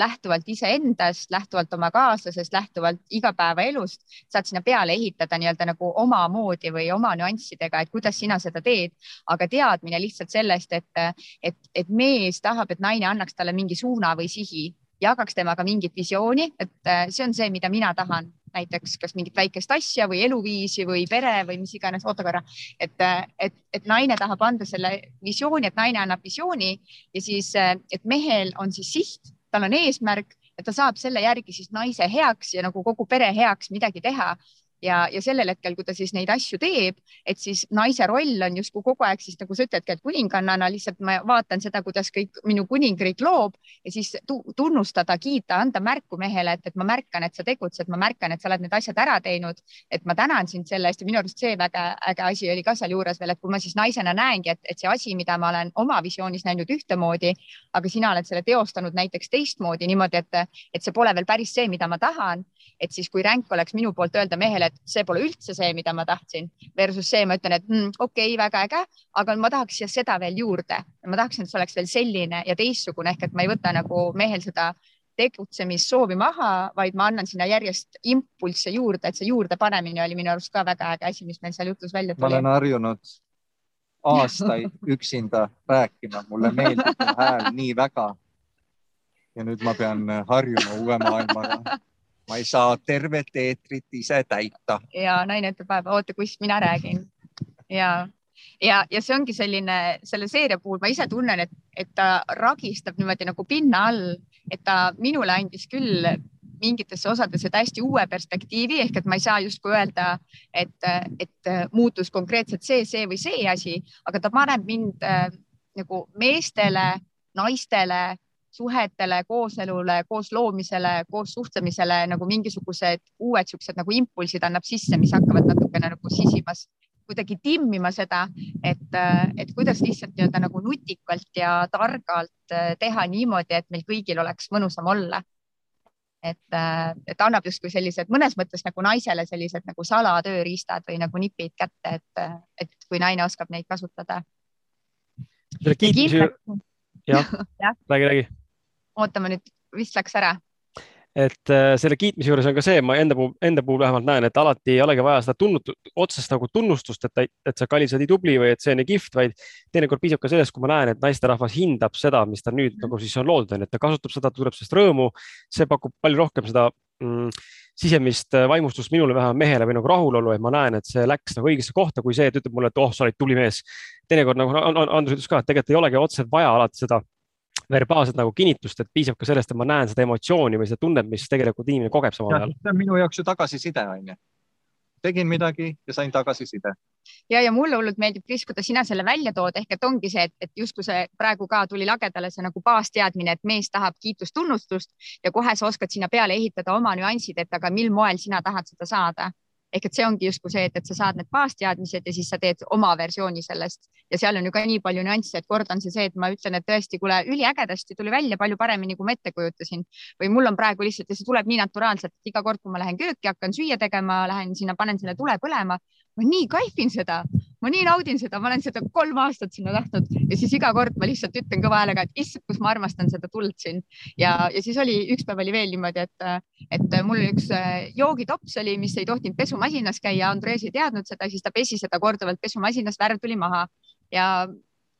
lähtuvalt iseendast, lähtuvalt oma kaaslasest, lähtuvalt igapäevaelust, saad sinna peale ehitada nii-öelda nagu omamoodi või oma nüanssidega, et kuidas sina seda teed. aga teadmine lihtsalt sellest, et, et, et mees tahab, et naine annaks talle mingi suuna või sihi, jagaks temaga mingit visiooni, et see on see, mida mina tahan näiteks kas mingit väikest asja või eluviisi või pere või mis iganes, oota korra, et, et, et naine tahab anda selle visiooni, et naine annab visiooni ja siis, et mehel on siis siht, tal on eesmärk ja ta saab selle järgi siis naise heaks ja nagu kogu pere heaks midagi teha ja, ja sellel hetkel, kui ta siis neid asju teeb, et siis naise roll on justkui kogu aeg siis nagu sa ütledki, et kuningannana lihtsalt ma vaatan seda, kuidas kõik minu kuningriik loob ja siis tunnustada, kiita, anda märku mehele, et, et ma märkan, et sa tegutsed, ma märkan, et sa oled need asjad ära teinud, et ma tänan sind selle eest. Ja minu arust see väga äge asi oli ka sealjuures veel, et kui ma siis naisena näengi, et, et see asi, mida ma olen oma visioonis näinud ühtemoodi, aga sina oled selle teostanud näiteks teistmoodi niimoodi, et, et see pole veel päris see, mida ma tahan, et siis kui ränk oleks minu poolt öelda mehele, et see pole üldse see, mida ma tahtsin versus see, ma ütlen, et mm, okei okay,, väga äge, aga ma tahaks seda veel juurde. ma tahaksin, et see oleks veel selline ja teistsugune ehk et ma ei võta nagu mehel seda tegutsemissoovi maha, vaid ma annan sinna järjest impulsse juurde, et see juurdepanemine oli minu arust ka väga äge asi, mis meil seal jutus välja tuli. ma olen harjunud aastaid üksinda rääkima, mulle meeldib mu hääl nii väga. ja nüüd ma pean harjuma uue maailmaga ma ei saa tervet eetrit ise täita. ja naine ütleb vahepeal, oota, kus mina räägin ja, ja, ja see ongi selline, selle seeria puhul ma ise tunnen, et, et ta ragistab niimoodi nagu pinna all, et ta minule andis küll mingitesse osadesse täiesti uue perspektiivi ehk et ma ei saa justkui öelda, et, et muutus konkreetselt see, see või see asi, aga ta paneb mind äh, nagu meestele, naistele suhetele, kooselule, koos loomisele, koos suhtlemisele nagu mingisugused uued siuksed nagu impulsid annab sisse, mis hakkavad natukene nagu sisimas, kuidagi timmima seda, et, et kuidas lihtsalt nii-öelda nagu nutikalt ja targalt teha niimoodi, et meil kõigil oleks mõnusam olla et, et annab justkui sellised mõnes mõttes nagu naisele sellised nagu salatööriistad või nagu nipid kätte, et, et kui naine oskab neid kasutada. jah ja., räägi, räägi ootame nüüd, vist läks ära et äh, selle kiitmise juures on ka see, ma enda puhul, enda puhul vähemalt näen, et alati ei olegi vaja seda tunnut, otsest nagu tunnustust, et, et sa, kallis, oled nii tubli või et see on nii kihvt, vaid teinekord piisab ka sellest, kui ma näen, et naisterahvas hindab seda, mis ta nüüd nagu siis on loodud, on ju, et ta kasutab seda, tuleb sellest rõõmu. see pakub palju rohkem seda mm, sisemist äh, vaimustust minule, vähemalt mehele või nagu rahulolu, et ma näen, et see läks nagu õigesse kohta, kui see, et ütleb mulle, et oh, sa olid tubli mees. teinekord nagu Andrus ütles ka, et tegelikult ei olegi otseselt vaja alati seda verbaalset nagu kinnitust, et piisab ka sellest, et ma näen seda emotsiooni või seda tunnet, mis tegelikult inimene kogeb samal ajal. see on minu jaoks ju tagasiside, onju. tegin midagi ja sain tagasiside. ja, ja mulle hullult meeldib, Kris, kuidas sina selle välja tood, ehk et ongi see, et, et justkui see praegu ka tuli lagedale see nagu baasteadmine, et mees tahab kiitust, tunnustust ja kohe sa oskad sinna peale ehitada oma nüansid, et aga mil moel sina tahad seda saada ehk et see ongi justkui see, et, et sa saad need baasteadmised ja siis sa teed oma versiooni sellest. Ja seal on ju ka nii palju nüansse, et kord on see see, et ma ütlen, et tõesti, kuule, üliägedasti tuli välja palju paremini, kui ma ette kujutasin. Või mul on praegu lihtsalt ja see tuleb nii naturaalselt, et iga kord, kui ma lähen kööki, hakkan süüa tegema, lähen sinna, panen selle tule põlema, ma nii kaifin seda, ma nii naudin seda, ma olen seda kolm aastat sinna tahtnud ja siis iga kord ma lihtsalt ütlen kõva häälega, et issand, kus ma armastan seda tuld siin. ja, ja siis oli, üks päev oli veel niimoodi, et, et mul üks äh, joogitops oli, mis ei tohtinud pesumasinas käia, Andres ei teadnud seda, siis ta pesi seda korduvalt pesumasinas, värv tuli maha ja,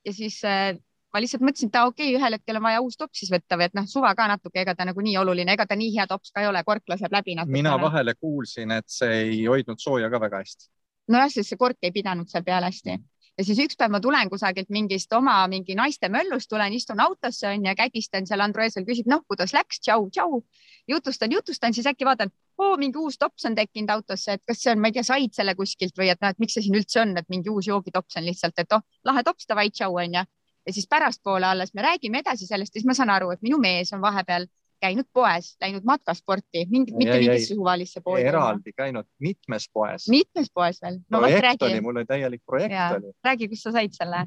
ja siis äh, ma lihtsalt mõtlesin, et okei okay,, ühel hetkel on vaja uus tops siis võtta või et noh, suva ka natuke, ega ta nagu nii oluline, ega ta nii hea tops ka ei ole, kork laseb läbi natuke. mina vahele kuulsin, et see ei hoidnud sooja ka väga hästi nojah, sest see kork ei pidanud seal peal hästi ja siis üks päev ma tulen kusagilt mingist oma mingi naiste möllust, tulen, istun autosse onju ja kägistan seal, Andres veel küsib, noh, kuidas läks, tšau, tšau. jutustan, jutustan, siis äkki vaatan, oo, mingi uus tops on tekkinud autosse, et kas see on, ma ei tea, said selle kuskilt või et noh, et miks see siin üldse on, et mingi uus joogitops on lihtsalt, et oh, lahe tops, davai, tšau onju. ja siis pärastpoole alles me räägime edasi sellest ja siis ma saan aru, et minu mees on vahepeal käinud poes, läinud matkasporti, mingit, mitte mingisse suvalisse poodi. eraldi käinud mitmes poes. mitmes poes veel no,? projekt oli, mul oli täielik projekt ja. oli. räägi, kust sa said selle?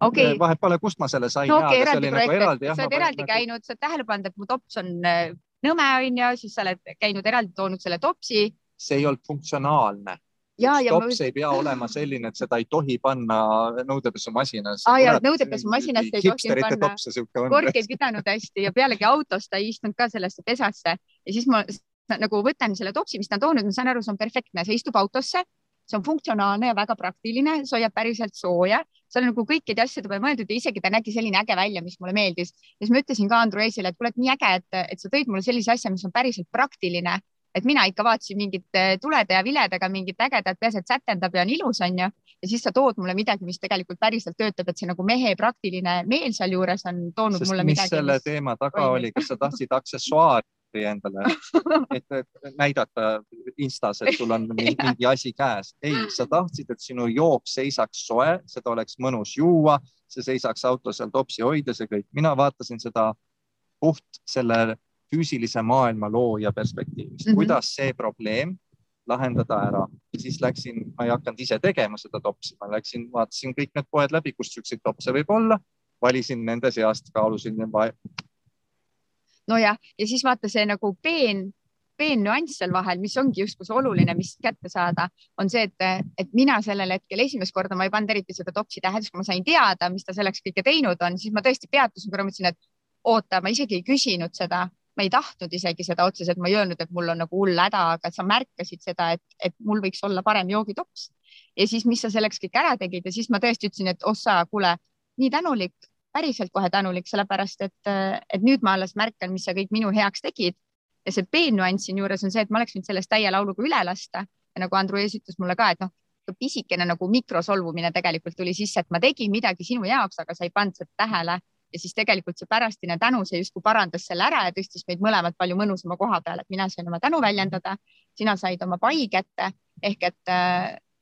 okei okay.. vahet pole, kust ma selle sain. no okay,, eraldi projekt nagu eraldi, sa oled eraldi nagu... käinud, sa oled tähele pannud, et mu tops on äh, nõme onju, siis sa oled käinud eraldi toonud selle topsi. see ei olnud funktsionaalne ja, ja tops ma... ei pea olema selline, et seda ei tohi panna nõudepesumasinas. aa ja nõudepesumasinas ei tohi panna. kork ei pidanud hästi ja pealegi autos ta ei istunud ka sellesse pesasse ja siis ma nagu võtan selle topsi, mis ta on toonud, ma saan aru, see on perfektne, see istub autosse, see on funktsionaalne ja väga praktiline, see hoiab päriselt sooja, seal on nagu kõikide asjade peale mõeldud ja isegi ta nägi selline äge välja, mis mulle meeldis. ja siis ma ütlesin ka Andruesile, et kuule, et nii äge, et, et sa tõid mulle sellise asja, mis on päriselt praktiline et mina ikka vaatasin mingite tulede ja viledega mingit ägedat, peaasi, et sätendab ja on ilus, onju. ja siis sa tood mulle midagi, mis tegelikult päriselt töötab, et see nagu mehe praktiline meel sealjuures on toonud Sest mulle mis midagi. selle mis... teema taga oli, kas sa tahtsid aksessuaari endale, et, näidata Instas, et sul on mingi asi käes. ei, sa tahtsid, et sinu jook seisaks soe, seda oleks mõnus juua, see seisaks autos seal topsi hoides ja kõik. mina vaatasin seda puht selle füüsilise maailma looja perspektiivist mm, -hmm. kuidas see probleem lahendada ära. siis läksin, ma ei hakanud ise tegema seda topsi, ma läksin, vaatasin kõik need poed läbi, kus siukseid topse võib olla, valisin nende seast, kaalusin. nojah, ja siis vaata see nagu peen, peen nüanss seal vahel, mis ongi justkui see oluline, mis kätte saada, on see, et, et mina sellel hetkel esimest korda ma ei pannud eriti seda topsi tähele, siis kui ma sain teada, mis ta selleks kõike teinud on, siis ma tõesti peatusin korra, mõtlesin, et oota, ma isegi ei küsinud seda ma ei tahtnud isegi seda otseselt, ma ei öelnud, et mul on nagu hull häda, aga sa märkasid seda, et, et mul võiks olla parem joogitops. ja siis, mis sa selleks kõik ära tegid ja siis ma tõesti ütlesin, et ossa, kuule, nii tänulik, päriselt kohe tänulik, sellepärast et, et nüüd ma alles märkan, mis sa kõik minu heaks tegid. ja see peenüanss siin juures on see, et ma oleks võinud sellest täie lauluga üle lasta ja nagu Andrus ütles mulle ka, et noh, pisikene nagu mikrosolvumine tegelikult tuli sisse, et ma tegin midagi sinu jaoks, aga sa ei pannud seda tähele ja siis tegelikult see pärastine tänu, see justkui parandas selle ära ja tõstis meid mõlemad palju mõnusama koha peale, et mina sain oma tänu väljendada, sina said oma pai kätte ehk et,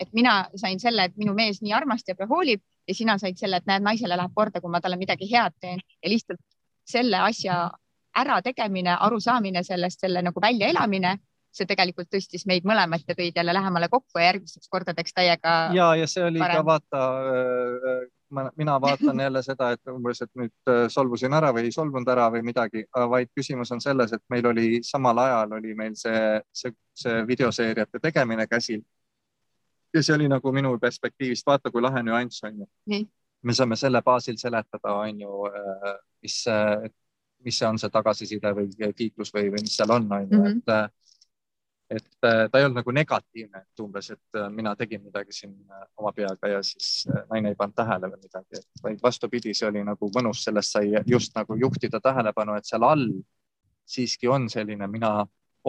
et mina sain selle, et minu mees nii armastab ja hoolib ja sina said selle, et näed, naisele läheb korda, kui ma talle midagi head teen ja lihtsalt selle asja ärategemine, arusaamine sellest, selle nagu väljaelamine see tegelikult tõstis meid mõlemat ja tõid jälle lähemale kokku ja järgmisteks kordadeks täiega. ja, ja see oli parem. ka vaata mina vaatan jälle seda, et umbes, et nüüd äh, solvusin ära või ei solvunud ära või midagi, vaid küsimus on selles, et meil oli samal ajal oli meil see, see, see videoseeriate tegemine käsil. ja see oli nagu minu perspektiivist, vaata kui lahe nüanss on ju. me saame selle baasil seletada, on ju, äh, mis, mis see on see tagasiside või kiitus või, või mis seal on, on ju, mhm. et äh, et äh, ta ei olnud nagu negatiivne, et umbes, et äh, mina tegin midagi siin äh, oma peaga ja siis naine ei pannud tähele või midagi, vaid vastupidi, see oli nagu mõnus, sellest sai just nagu juhtida tähelepanu, et seal all siiski on selline, mina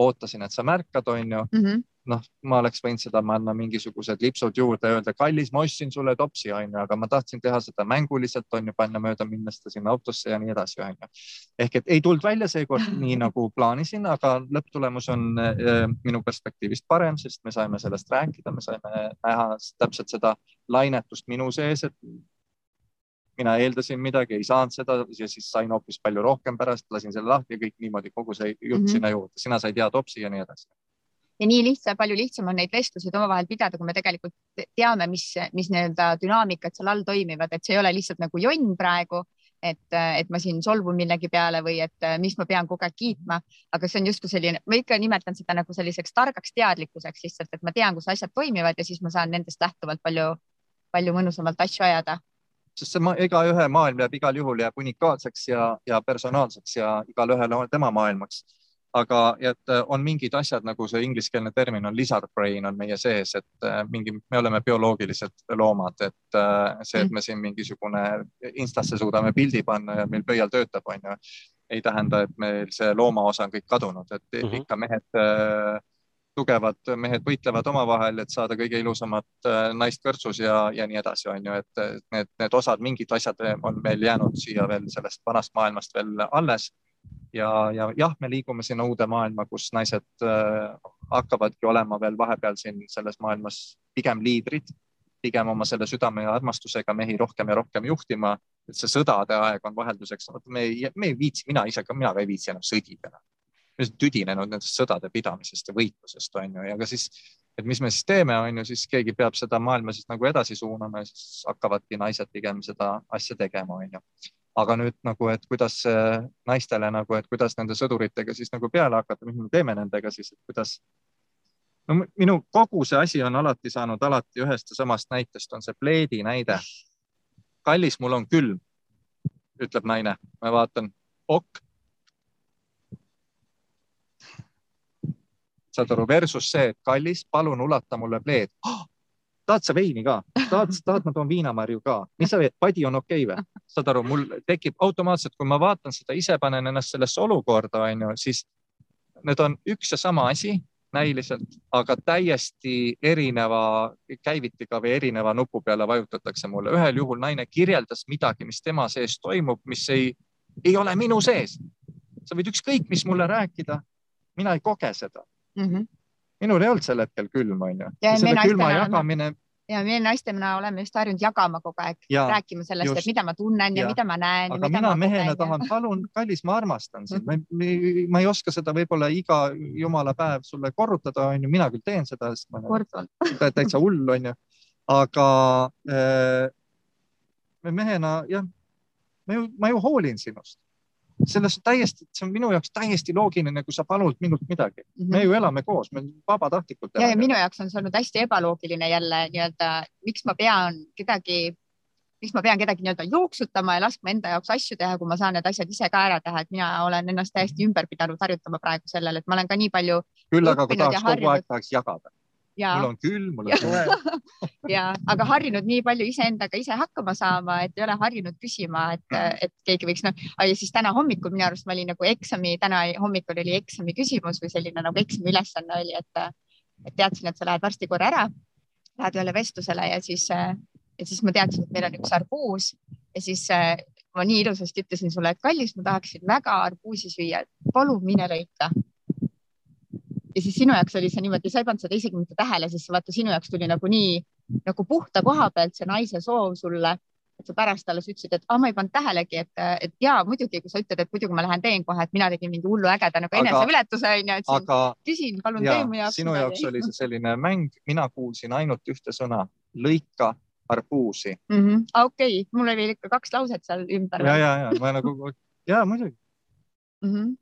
ootasin, et sa märkad, onju mm -hmm noh, ma oleks võinud seda panna mingisugused lipsud juurde, öelda kallis, ma ostsin sulle topsi, onju, aga ma tahtsin teha seda mänguliselt, onju, panna mööda minnes ta sinna autosse ja nii edasi, onju. ehk et ei tulnud välja seekord nii nagu plaanisin, aga lõpptulemus on äh, minu perspektiivist parem, sest me saime sellest rääkida, me saime näha täpselt seda lainetust minu sees, et mina eeldasin midagi, ei saanud seda ja siis sain hoopis palju rohkem pärast, lasin selle lahti ja kõik niimoodi, kogu see jutt mm -hmm. sinna juurde, sina said hea topsi ja nii edasi ja nii lihtsam, palju lihtsam on neid vestluseid omavahel pidada, kui me tegelikult teame, mis, mis nii-öelda dünaamikad seal all toimivad, et see ei ole lihtsalt nagu jonn praegu, et, et ma siin solvun millegi peale või et mis ma pean kogu aeg kiitma, aga see on justkui selline, ma ikka nimetan seda nagu selliseks targaks teadlikkuseks lihtsalt, et ma tean, kus asjad toimivad ja siis ma saan nendest lähtuvalt palju palju mõnusamalt asju ajada. sest see ma, igaühe maailm jääb igal juhul jääb unikaalseks ja, ja personaalseks ja igalühel on tema maailmaks aga et äh, on mingid asjad nagu see ingliskeelne termin on lizard brain on meie sees, et äh, mingi, me oleme bioloogiliselt loomad, et äh, see, et me siin mingisugune Instasse suudame pildi panna ja meil pöial töötab, on ju, ei tähenda, et meil see loomaosa on kõik kadunud, et mm -hmm. ikka mehed tugevad mehed võitlevad omavahel, et saada kõige ilusamat naist kõrtsus ja, ja nii edasi, on ju, et need, need osad, mingid asjad on meil jäänud siia veel sellest vanast maailmast veel alles ja, ja jah, me liigume sinna uude maailma, kus naised äh, hakkavadki olema veel vahepeal siin selles maailmas pigem liidrid, pigem oma selle südame ja armastusega mehi rohkem ja rohkem juhtima. et see sõdade aeg on vahelduseks, me ei, me ei viitsi, mina ise ka, mina ka ei viitsi enam sõdida me oleme tüdinenud nendest sõdade pidamisest ja võitlusest on ju, ja ka siis, et mis me siis teeme, on ju, siis keegi peab seda maailma siis nagu edasi suunama ja siis hakkavadki naised pigem seda asja tegema, on ju aga nüüd nagu, et kuidas naistele nagu, et kuidas nende sõduritega siis nagu peale hakata, mis me teeme nendega siis, et kuidas. no minu kogu see asi on alati saanud alati ühest ja samast näitest, on see pleedi näide. kallis, mul on külm, ütleb naine, ma vaatan, ok. saad aru, versus see, et kallis, palun ulata mulle pleed oh, tahad sa veini ka, tahad, tahad, ma toon viinamarju ka, mis sa padi on okei okay või? saad aru, mul tekib automaatselt, kui ma vaatan seda, ise panen ennast sellesse olukorda, on ju, siis need on üks ja sama asi näiliselt, aga täiesti erineva käivitiga või erineva nupu peale vajutatakse mulle. ühel juhul naine kirjeldas midagi, mis tema sees toimub, mis ei, ei ole minu sees. sa võid ükskõik, mis mulle rääkida. mina ei koge seda mm. -hmm minul ei olnud sel hetkel külm, onju. selle külma jagamine. ja me naistena oleme just harjunud jagama kogu aeg, rääkima sellest, et mida ma tunnen ja, ja mida ma näen. aga mina mehena kogen, tahan, palun, kallis, ma armastan sind mm, -hmm. ma ei oska seda võib-olla iga jumala päev sulle korrutada, onju, mina küll teen seda, sest ma olen täitsa hull, onju. aga äh, mehena jah, ma ju, ma ju hoolin sinust selles täiesti, see on minu jaoks täiesti loogiline, kui sa palud minult midagi mm. -hmm. me ju elame koos, me vabatahtlikult. ja, ja minu jaoks on see olnud hästi ebaloogiline jälle nii-öelda, miks ma pean kedagi, miks ma pean kedagi nii-öelda jooksutama ja laskma enda jaoks asju teha, kui ma saan need asjad ise ka ära teha, et mina olen ennast täiesti ümber pidanud harjutama praegu sellele, et ma olen ka nii palju. küll aga kui tahaks kogu aeg tahaks jagada ja. Mul on külm, mul on soe. ja, aga harjunud nii palju iseendaga ise hakkama saama, et ei ole harjunud küsima, et, mm. et keegi võiks noh, ja siis täna hommikul minu arust ma olin nagu eksami, täna hommikul oli eksami küsimus või selline nagu eksami ülesanne oli, et, et teadsin, et sa lähed varsti korra ära, lähed ühele vestlusele ja siis, ja siis ma teadsin, et meil on üks arbuus ja siis ma nii ilusasti ütlesin sulle, et kallis, ma tahaksin väga arbuusi süüa, palun mine lõika ja siis sinu jaoks oli see niimoodi, sa ei pannud seda isegi mitte tähele, sest vaata sinu jaoks tuli nagu nii nagu puhta koha pealt see naise soov sulle, et sa pärast alles ütlesid, et ah, ma ei pannud tähelegi, et, et ja muidugi, kui sa ütled, et muidugi ma lähen teen kohe, et mina tegin mingi hullu ägeda nagu eneseületuse onju, et aga, küsin, palun tee mu jaoks. sinu jaoks oli see selline mäng, mina kuulsin ainult ühte sõna, lõika arbuusi mm. -hmm. okei okay., mul oli ikka kaks lauset seal ümber. ja, ja, ja ma nagu ja muidugi mm. -hmm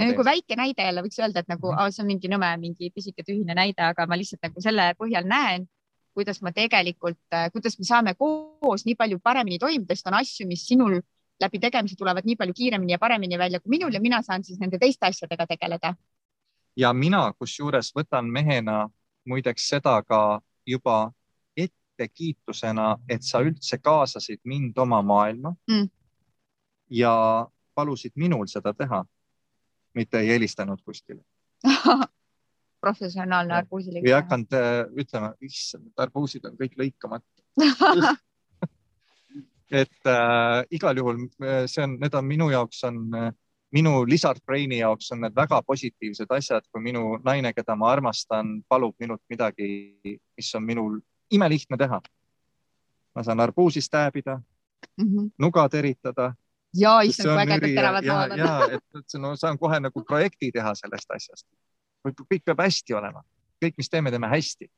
nagu väike näide jälle võiks öelda, et nagu oh, see on mingi nõme, mingi pisike tühine näide, aga ma lihtsalt nagu selle põhjal näen, kuidas ma tegelikult, äh, kuidas me saame koos nii palju paremini toimuda, sest on asju, mis sinul läbi tegemise tulevad nii palju kiiremini ja paremini välja kui minul ja mina saan siis nende teiste asjadega tegeleda. ja mina kusjuures võtan mehena muideks seda ka juba ettekiitusena, et sa üldse kaasasid mind oma maailma mm. ja palusid minul seda teha mitte ei helistanud kuskile professionaalne arbuusilõik. ei hakanud äh, ütlema, issand, arbuusid on kõik lõikamata et äh, igal juhul äh, see on, need on minu jaoks on äh, minu lizard brain'i jaoks on need väga positiivsed asjad, kui minu naine, keda ma armastan, palub minult midagi, mis on minul imelihtne teha. ma saan arbuusist hääbida mm, -hmm. nuga teritada ja issand, kui ägedad teravad lood on. ja, et no saan kohe nagu projekti teha sellest asjast. kõik peab hästi olema, kõik, mis teeme, teeme hästi.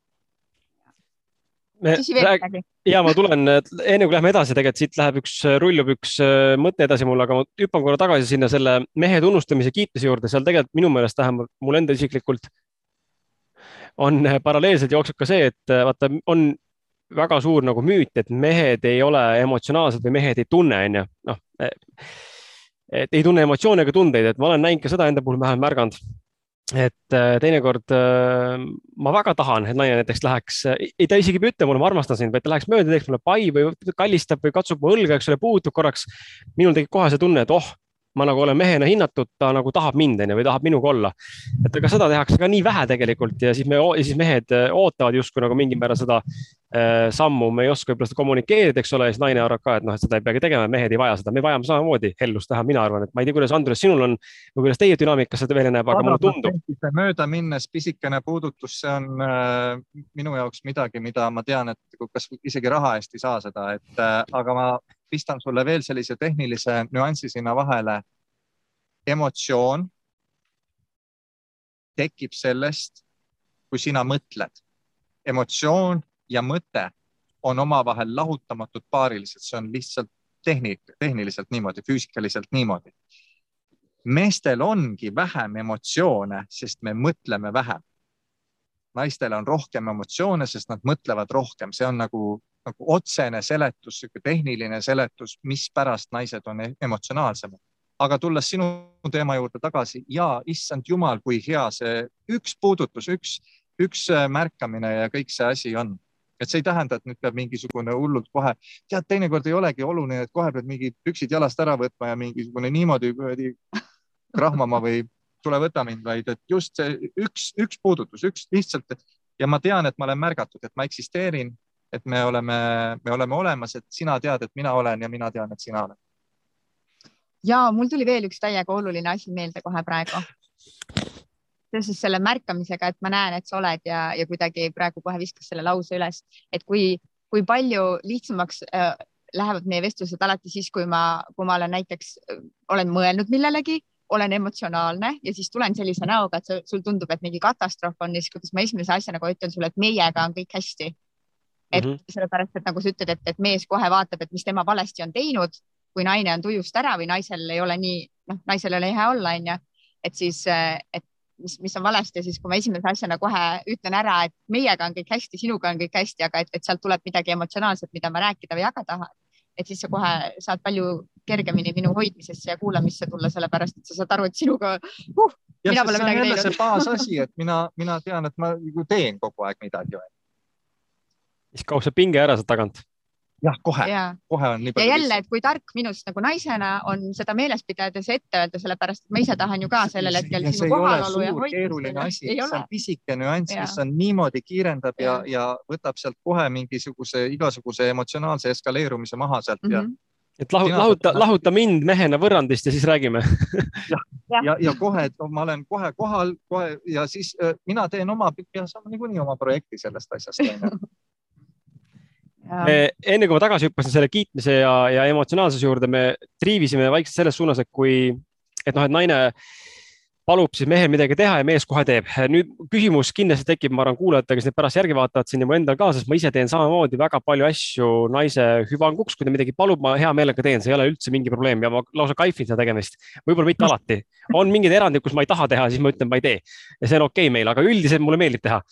ja ma tulen, enne kui lähme edasi, tegelikult siit läheb üks, rullub üks äh, mõte edasi mul, aga ma hüppan korra tagasi sinna selle mehe tunnustamise kiitmise juurde, seal tegelikult minu meelest vähemalt mul enda isiklikult on paralleelselt jookseb ka see, et äh, vaata, on väga suur nagu müüt, et mehed ei ole emotsionaalsed või mehed ei tunne, onju, noh. et ei tunne emotsioone ega tundeid, et ma olen näinud ka seda enda puhul vähemalt märganud. et äh, teinekord äh, ma väga tahan, et naine näiteks läheks, ei ta isegi ei ütle mulle, ma armastan sind, vaid ta läheks mööda, teeks mulle pai või kallistab või katsub mu õlga, eks ole, puudutab korraks. minul tekib kohe see tunne, et oh ma nagu olen mehena hinnatud, ta nagu tahab mind, onju, või tahab minuga olla. et aga seda tehakse ka nii vähe tegelikult ja siis me, siis mehed äh, ootavad justkui nagu mingil määral seda äh, sammu, me ei oska võib-olla seda kommunikeerida, eks ole, ja siis naine arvab ka, et noh, et seda ei peagi tegema, mehed ei vaja seda, me vajame samamoodi hellust teha, mina arvan, et ma ei tea, kuidas Andres, sinul on või kuidas teie dünaamikas seda välja näeb, aga mulle tundub. mööda minnes pisikene puudutus, see on äh, minu jaoks midagi, mida ma tean, et kas isegi raha eest ei saa seda, et äh, aga ma pistan sulle veel sellise tehnilise nüansi sinna vahele. emotsioon tekib sellest, kui sina mõtled. emotsioon ja mõte on omavahel lahutamatud paarilised, see on lihtsalt tehnik, tehniliselt niimoodi, füüsikaliselt niimoodi. meestel ongi vähem emotsioone, sest me mõtleme vähem. naistel on rohkem emotsioone, sest nad mõtlevad rohkem, see on nagu nagu otsene seletus, sihuke tehniline seletus, mispärast naised on e-, emotsionaalsemad. aga tulles sinu teema juurde tagasi ja issand jumal, kui hea see üks puudutus, üks, üks äh, märkamine ja kõik see asi on et see ei tähenda, et nüüd peab mingisugune hullult kohe, tead, teinekord ei olegi oluline, et kohe pead mingid püksid jalast ära võtma ja mingisugune niimoodi kuradi krahmama või tule võta mind, vaid et just see üks, üks puudutus, üks lihtsalt ja ma tean, et ma olen märgatud, et ma eksisteerin et me oleme, me oleme olemas, et sina tead, et mina olen ja mina tean, et sina oled. ja mul tuli veel üks täiega oluline asi meelde kohe praegu. seoses selle märkamisega, et ma näen, et sa oled ja, ja kuidagi praegu kohe viskas selle lause üles, et kui, kui palju lihtsamaks äh, lähevad meie vestlused alati siis, kui ma, kui ma olen näiteks, äh, olen mõelnud millelegi olen emotsionaalne ja siis tulen sellise näoga, et sul tundub, et mingi katastroof on ja siis, kuidas ma esimese asjana ütlen sulle, et meiega on kõik hästi et mm -hmm. sellepärast, et nagu sa ütled, et, et mees kohe vaatab, et mis tema valesti on teinud, kui naine on tujust ära või naisel ei ole nii, noh, naisel ei ole hea olla, onju, et siis, et mis, mis on valesti ja siis, kui ma esimese asjana kohe ütlen ära, et meiega on kõik hästi, sinuga on kõik hästi, aga et, et sealt tuleb midagi emotsionaalset, mida ma rääkida või jagada tahan. et siis sa kohe saad palju kergemini minu hoidmisesse ja kuulamisse tulla, sellepärast et sa saad aru, et sinuga uh,. jah, see on jälle see baasasi, et mina, mina tean, et ma teen kogu aeg midagi siis kaob see pinge ära sealt tagant. jah, kohe, kohe on nii palju. ja jälle, et kui tark minust nagu naisena on seda meeles pidada, see ette öelda, sellepärast et ma ise tahan ju ka sellel hetkel sinu kohalolu ja hoidmist. keeruline asi, see on pisike nüanss, mis on niimoodi kiirendab ja, ja, ja võtab sealt kohe mingisuguse igasuguse emotsionaalse eskaleerumise maha sealt mm -hmm. ja mhm. et lahu, lahuta, lahuta mind mehena võrrandist ja siis räägime ja, ja, ja kohe, et ma olen kohe kohal, kohe ja siis äh, mina teen oma, ja saan niikuinii oma projekti sellest asjast enne kui ma tagasi hüppasin selle kiitmise ja, ja emotsionaalsuse juurde, me triivisime vaikselt selles suunas, et kui, et noh, et naine palub siis mehel midagi teha ja mees kohe teeb. nüüd küsimus kindlasti tekib, ma arvan, kuulajatele, kes nüüd pärast järgi vaatavad siin ja mu endal ka, sest ma ise teen samamoodi väga palju asju naise hüvanguks, kui ta midagi palub, ma hea meelega teen, see ei ole üldse mingi probleem ja ma lausa kaifin seda tegemist. võib-olla mitte alati, on mingid erandid, kus ma ei taha teha, siis ma ütlen, ma ei tee. Ja see on okei okay meil, aga üldiselt mulle meeldib teha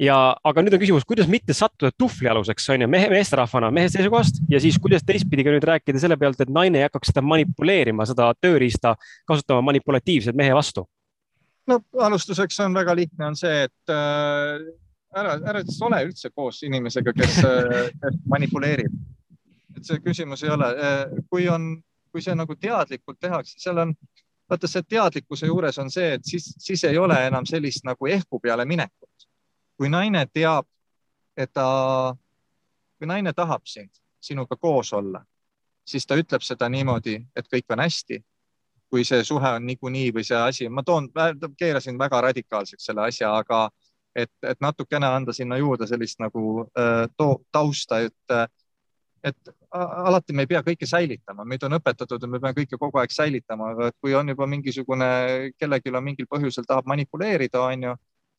ja, aga nüüd on küsimus, kuidas mitte sattuda tuhvlialuseks, on ju, mehe, meesterahvana, mehe seisukohast ja siis kuidas teistpidi ka nüüd rääkida selle pealt, et naine ei hakkaks seda manipuleerima, seda tööriista kasutama manipulatiivselt mehe vastu? no alustuseks on väga lihtne, on see, et äh, ära, ära siis ole üldse koos inimesega, kes äh, manipuleerib. et see küsimus ei ole äh,, kui on, kui see nagu teadlikult tehakse, seal on, vaata see teadlikkuse juures on see, et siis, siis ei ole enam sellist nagu ehku peale minekut kui naine teab, et ta, kui naine tahab sind, sinuga koos olla, siis ta ütleb seda niimoodi, et kõik on hästi. kui see suhe on niikuinii või see asi, ma toon, keerasin väga radikaalseks selle asja, aga et, et natukene anda sinna juurde sellist nagu äh, to, tausta, et et alati me ei pea kõike säilitama, meid on õpetatud, et me peame kõike kogu aeg säilitama, aga kui on juba mingisugune, kellelgi on mingil põhjusel tahab manipuleerida, on ju,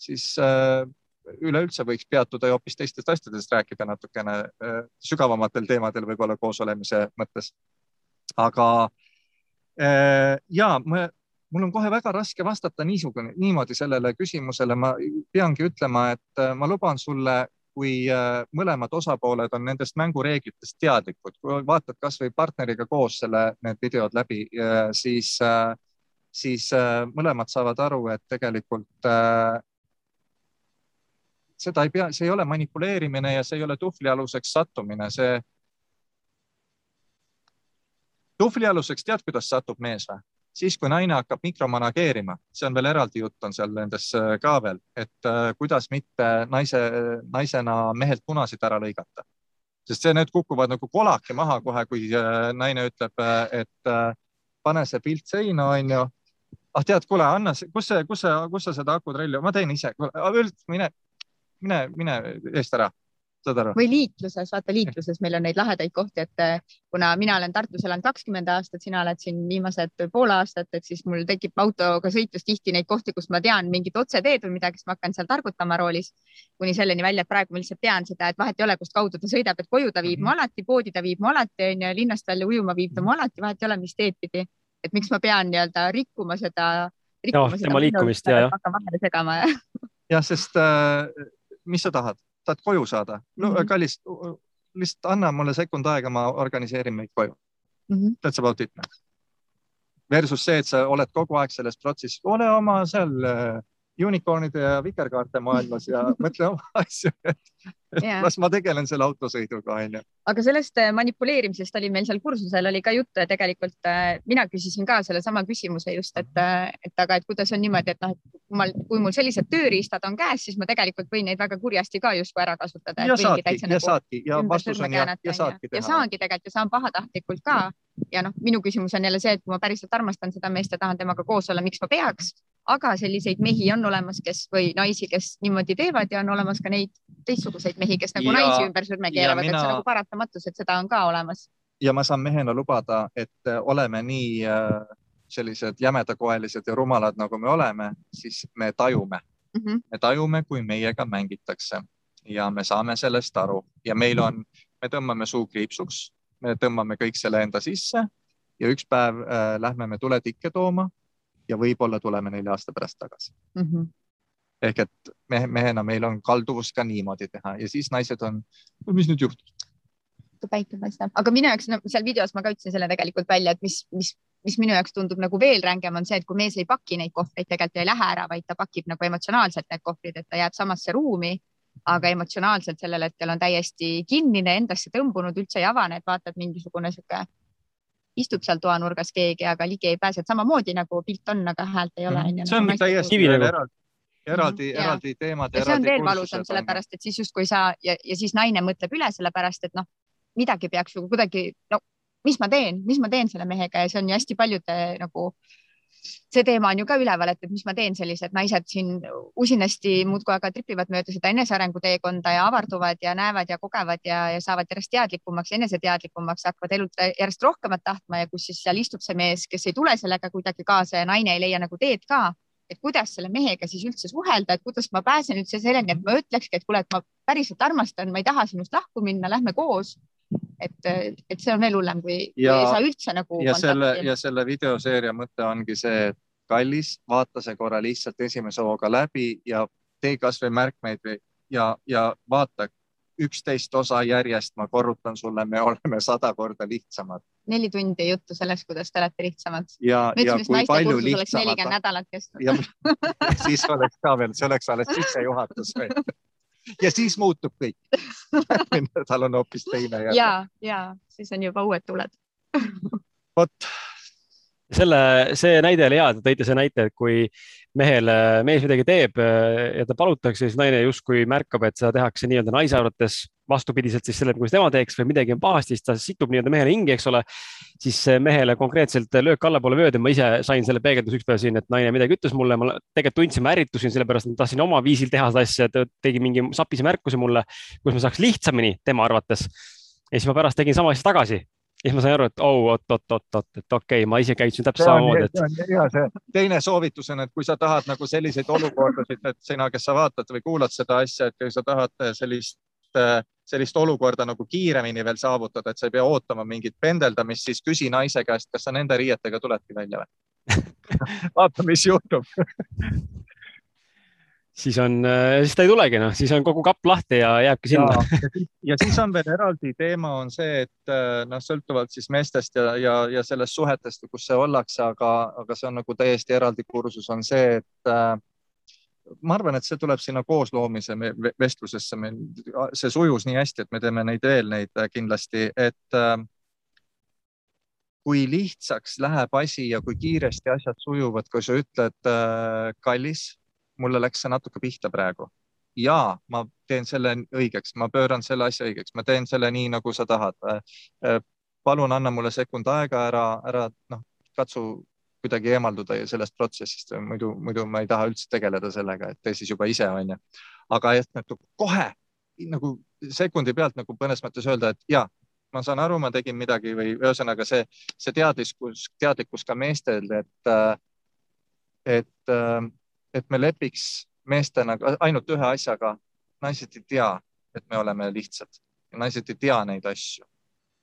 siis äh, üleüldse võiks peatuda hoopis teistest asjadest rääkida natukene äh, sügavamatel teemadel võib-olla koosolemise mõttes. aga äh, ja ma, mul on kohe väga raske vastata niisugune, niimoodi sellele küsimusele, ma peangi ütlema, et äh, ma luban sulle kui äh, mõlemad osapooled on nendest mängureeglitest teadlikud, kui vaatad kasvõi partneriga koos selle, need videod läbi, siis, siis mõlemad saavad aru, et tegelikult seda ei pea, see ei ole manipuleerimine ja see ei ole tuhvlialuseks sattumine, see. tuhvlialuseks tead, kuidas satub mees või? siis, kui naine hakkab mikromanageerima, see on veel eraldi jutt on seal nendes äh, ka veel, et äh, kuidas mitte naise, naisena mehelt punasid ära lõigata. sest see, need kukuvad nagu kolake maha kohe, kui äh, naine ütleb, et pane see pilt seina, onju. ah tead, kuule, anna, kus see, kus see, kus sa seda akutrelli, ma teen ise, mine, mine, mine eest ära saad aru? või liikluses, vaata liikluses meil on neid lahedaid kohti, et eh, kuna mina olen Tartus elanud kakskümmend aastat, sina oled siin viimased pool aastat, et siis mul tekib autoga sõites tihti neid kohti, kus ma tean mingit otseteed või midagi, siis ma hakkan seal targutama roolis kuni selleni välja, et praegu ma lihtsalt tean seda, et vahet ei ole, kust kaudu ta sõidab, et koju ta viib mu mm -hmm. alati, poodi ta viib mu alati, onju, linnast välja ujuma viib ta mu mhm. alati, vahet ei ole, mis teed pidi. et miks ma pean nii-öelda rikkuma seda. Tema liikumist ja, jah. hakkan vahele segama ja. jah, sest äh, mis sa tahad, tahad koju saada no, mm, -hmm. kallis, lihtsalt anna mulle sekund aega, ma organiseerin meid koju mm. -hmm. That's about it. Versus see, et sa oled kogu aeg selles protsessis, ole oma seal äh, unicornide ja vikerkaarte maailmas ja mõtle oma asju, et yeah. las ma tegelen selle autosõiduga, onju. aga sellest äh, manipuleerimisest oli meil seal kursusel oli ka juttu ja tegelikult äh, mina küsisin ka sellesama küsimuse just, et, äh, et aga, et kuidas on niimoodi, et noh, et kui ma, kui mul sellised tööriistad on käes, siis ma tegelikult võin neid väga kurjasti ka justkui ära kasutada. ja saadki, ja nagu saadki ja vastus on ja, ja saadki teha. ja saangi tegelikult ja saan pahatahtlikult ka ja noh, minu küsimus on jälle see, et kui ma päriselt armastan seda meest ja tahan temaga koos olla, miks ma peaks, aga selliseid mehi on olemas, kes või naisi, kes niimoodi teevad ja on olemas ka neid teistsuguseid mehi, kes nagu ja, naisi ümber sõrme keeravad mina..., et see on nagu paratamatus, et seda on ka olemas. ja ma saan mehena lubada, et äh, oleme nii äh, sellised jämedakoelised ja rumalad, nagu me oleme, siis me tajume. Mm, -hmm. me tajume, kui meiega mängitakse. Ja me saame sellest aru. Ja meil on, me tõmbame suu kriipsuks. Me tõmbame kõik selle enda sisse. Ja üks päev äh, lähme me tuletikke tooma ja võib-olla tuleme nelja aasta pärast tagasi mm. -hmm. ehk et mehe, mehena meil on kalduvus ka niimoodi teha ja siis naised on, mis nüüd juhtus? päike paistab, aga minu jaoks no, seal videos ma ka ütlesin selle tegelikult välja, et mis, mis, mis minu jaoks tundub nagu veel rängem, on see, et kui mees ei paki neid kohvreid, tegelikult ei lähe ära, vaid ta pakib nagu emotsionaalselt need kohvrid, et ta jääb samasse ruumi aga emotsionaalselt sellel hetkel on täiesti kinnine, endasse tõmbunud, üldse ei avane, et vaatad mingisugune sihuke, istub seal toanurgas keegi, aga ligi ei pääse, et samamoodi nagu pilt on, aga häält ei ole. Mhm. see on nagu täiesti eraldi, eraldi, mhm, eraldi teemad. ja see on veel valusam, sellepärast et siis justkui sa ja, ja siis naine mõtleb üle, sellepärast et noh, midagi peaks ju kuidagi, no mis ma teen, mis ma teen selle mehega ja see on ju hästi paljude nagu äh, see teema on ju ka üleval, et mis ma teen, sellised naised siin usinasti muudkui aga tripivad mööda seda enesearengu teekonda ja avarduvad ja näevad ja kogevad ja, ja saavad järjest teadlikumaks, eneseteadlikumaks, hakkavad elult järjest rohkemat tahtma ja kus siis seal istub see mees, kes ei tule sellega kuidagi kaasa ja naine ei leia nagu teed ka. Et kuidas selle mehega siis üldse suhelda, et kuidas ma pääsen üldse selleni, et ma ütlekski, et kuule, et ma päriselt armastan, ma ei taha sinust lahku minna, lähme koos et, et see on veel hullem, kui, kui ei saa üldse nagu. ja selle ja selle videoseeria mõte ongi see, et kallis, vaata see korra lihtsalt esimese hooga läbi ja tee kasvõi märkmeid ja, ja vaata üksteist osa järjest, ma korrutan sulle, me oleme sada korda lihtsamad. neli tundi juttu sellest, kuidas te olete lihtsamad. ja, ja kui palju lihtsamad. nelikümmend nädalat kestnud. siis oleks ka veel, see oleks alles sissejuhatus ja siis muutub kõik. Järgmine nädal on hoopis teine. ja, ja siis on juba uued tuled. Vot selle, see näide oli hea, te tõite see näite, et kui mehele, mees midagi teeb ja ta palutakse, siis naine justkui märkab, et seda tehakse nii-öelda naise arvates vastupidiselt siis sellele, kuidas tema teeks või midagi on pahasti, siis ta situb nii-öelda mehele hingi, eks ole. siis mehele konkreetselt löök allapoole vööd ja ma ise sain selle peegelduse ükspäev siin, et naine midagi ütles mulle, ma tegelikult tundsin, ma ärritusin, sellepärast ma tahtsin oma viisil teha seda asja, ta tegi mingi sapise märkuse mulle, kus ma saaks lihtsamini tema arvates. ja siis ma pärast tegin sama asja tagasi siis ma sain aru, et oh, oot, oot, oot, oot, et okei okay,, ma ise käitusin täpselt samamoodi. Et... ja see teine soovitus on, et kui sa tahad nagu selliseid olukordasid, et sina, kes sa vaatad või kuulad seda asja, et kui sa tahad sellist, sellist olukorda nagu kiiremini veel saavutada, et sa ei pea ootama mingit pendeldamist, siis küsi naise käest, kas sa nende riietega tuledki välja või vaata, mis juhtub siis on, siis ta ei tulegi, noh, siis on kogu kapp lahti ja jääbki sinna. ja siis on veel eraldi teema on see, et noh, sõltuvalt siis meestest ja, ja, ja sellest suhetest, kus see ollakse, aga, aga see on nagu täiesti eraldi kursus, on see, et äh, ma arvan, et see tuleb sinna koosloomise vestlusesse, meil see sujus nii hästi, et me teeme neid veel neid kindlasti, et äh, kui lihtsaks läheb asi ja kui kiiresti asjad sujuvad, kui sa ütled äh,, kallis, mulle läks see natuke pihta praegu ja ma teen selle õigeks, ma pööran selle asja õigeks, ma teen selle nii, nagu sa tahad. Äh, palun anna mulle sekund aega, ära, ära noh, katsu kuidagi eemalduda sellest protsessist, muidu, muidu ma ei taha üldse tegeleda sellega, et tee siis juba ise, onju. aga et nagu kohe nagu sekundi pealt nagu mõnes mõttes öelda, et ja ma saan aru, ma tegin midagi või ühesõnaga see, see teadlikkus, teadlikkus ka meestel, et, et, et me lepiks meestena ainult ühe asjaga. naised ei tea, et me oleme lihtsad ja naised ei tea neid asju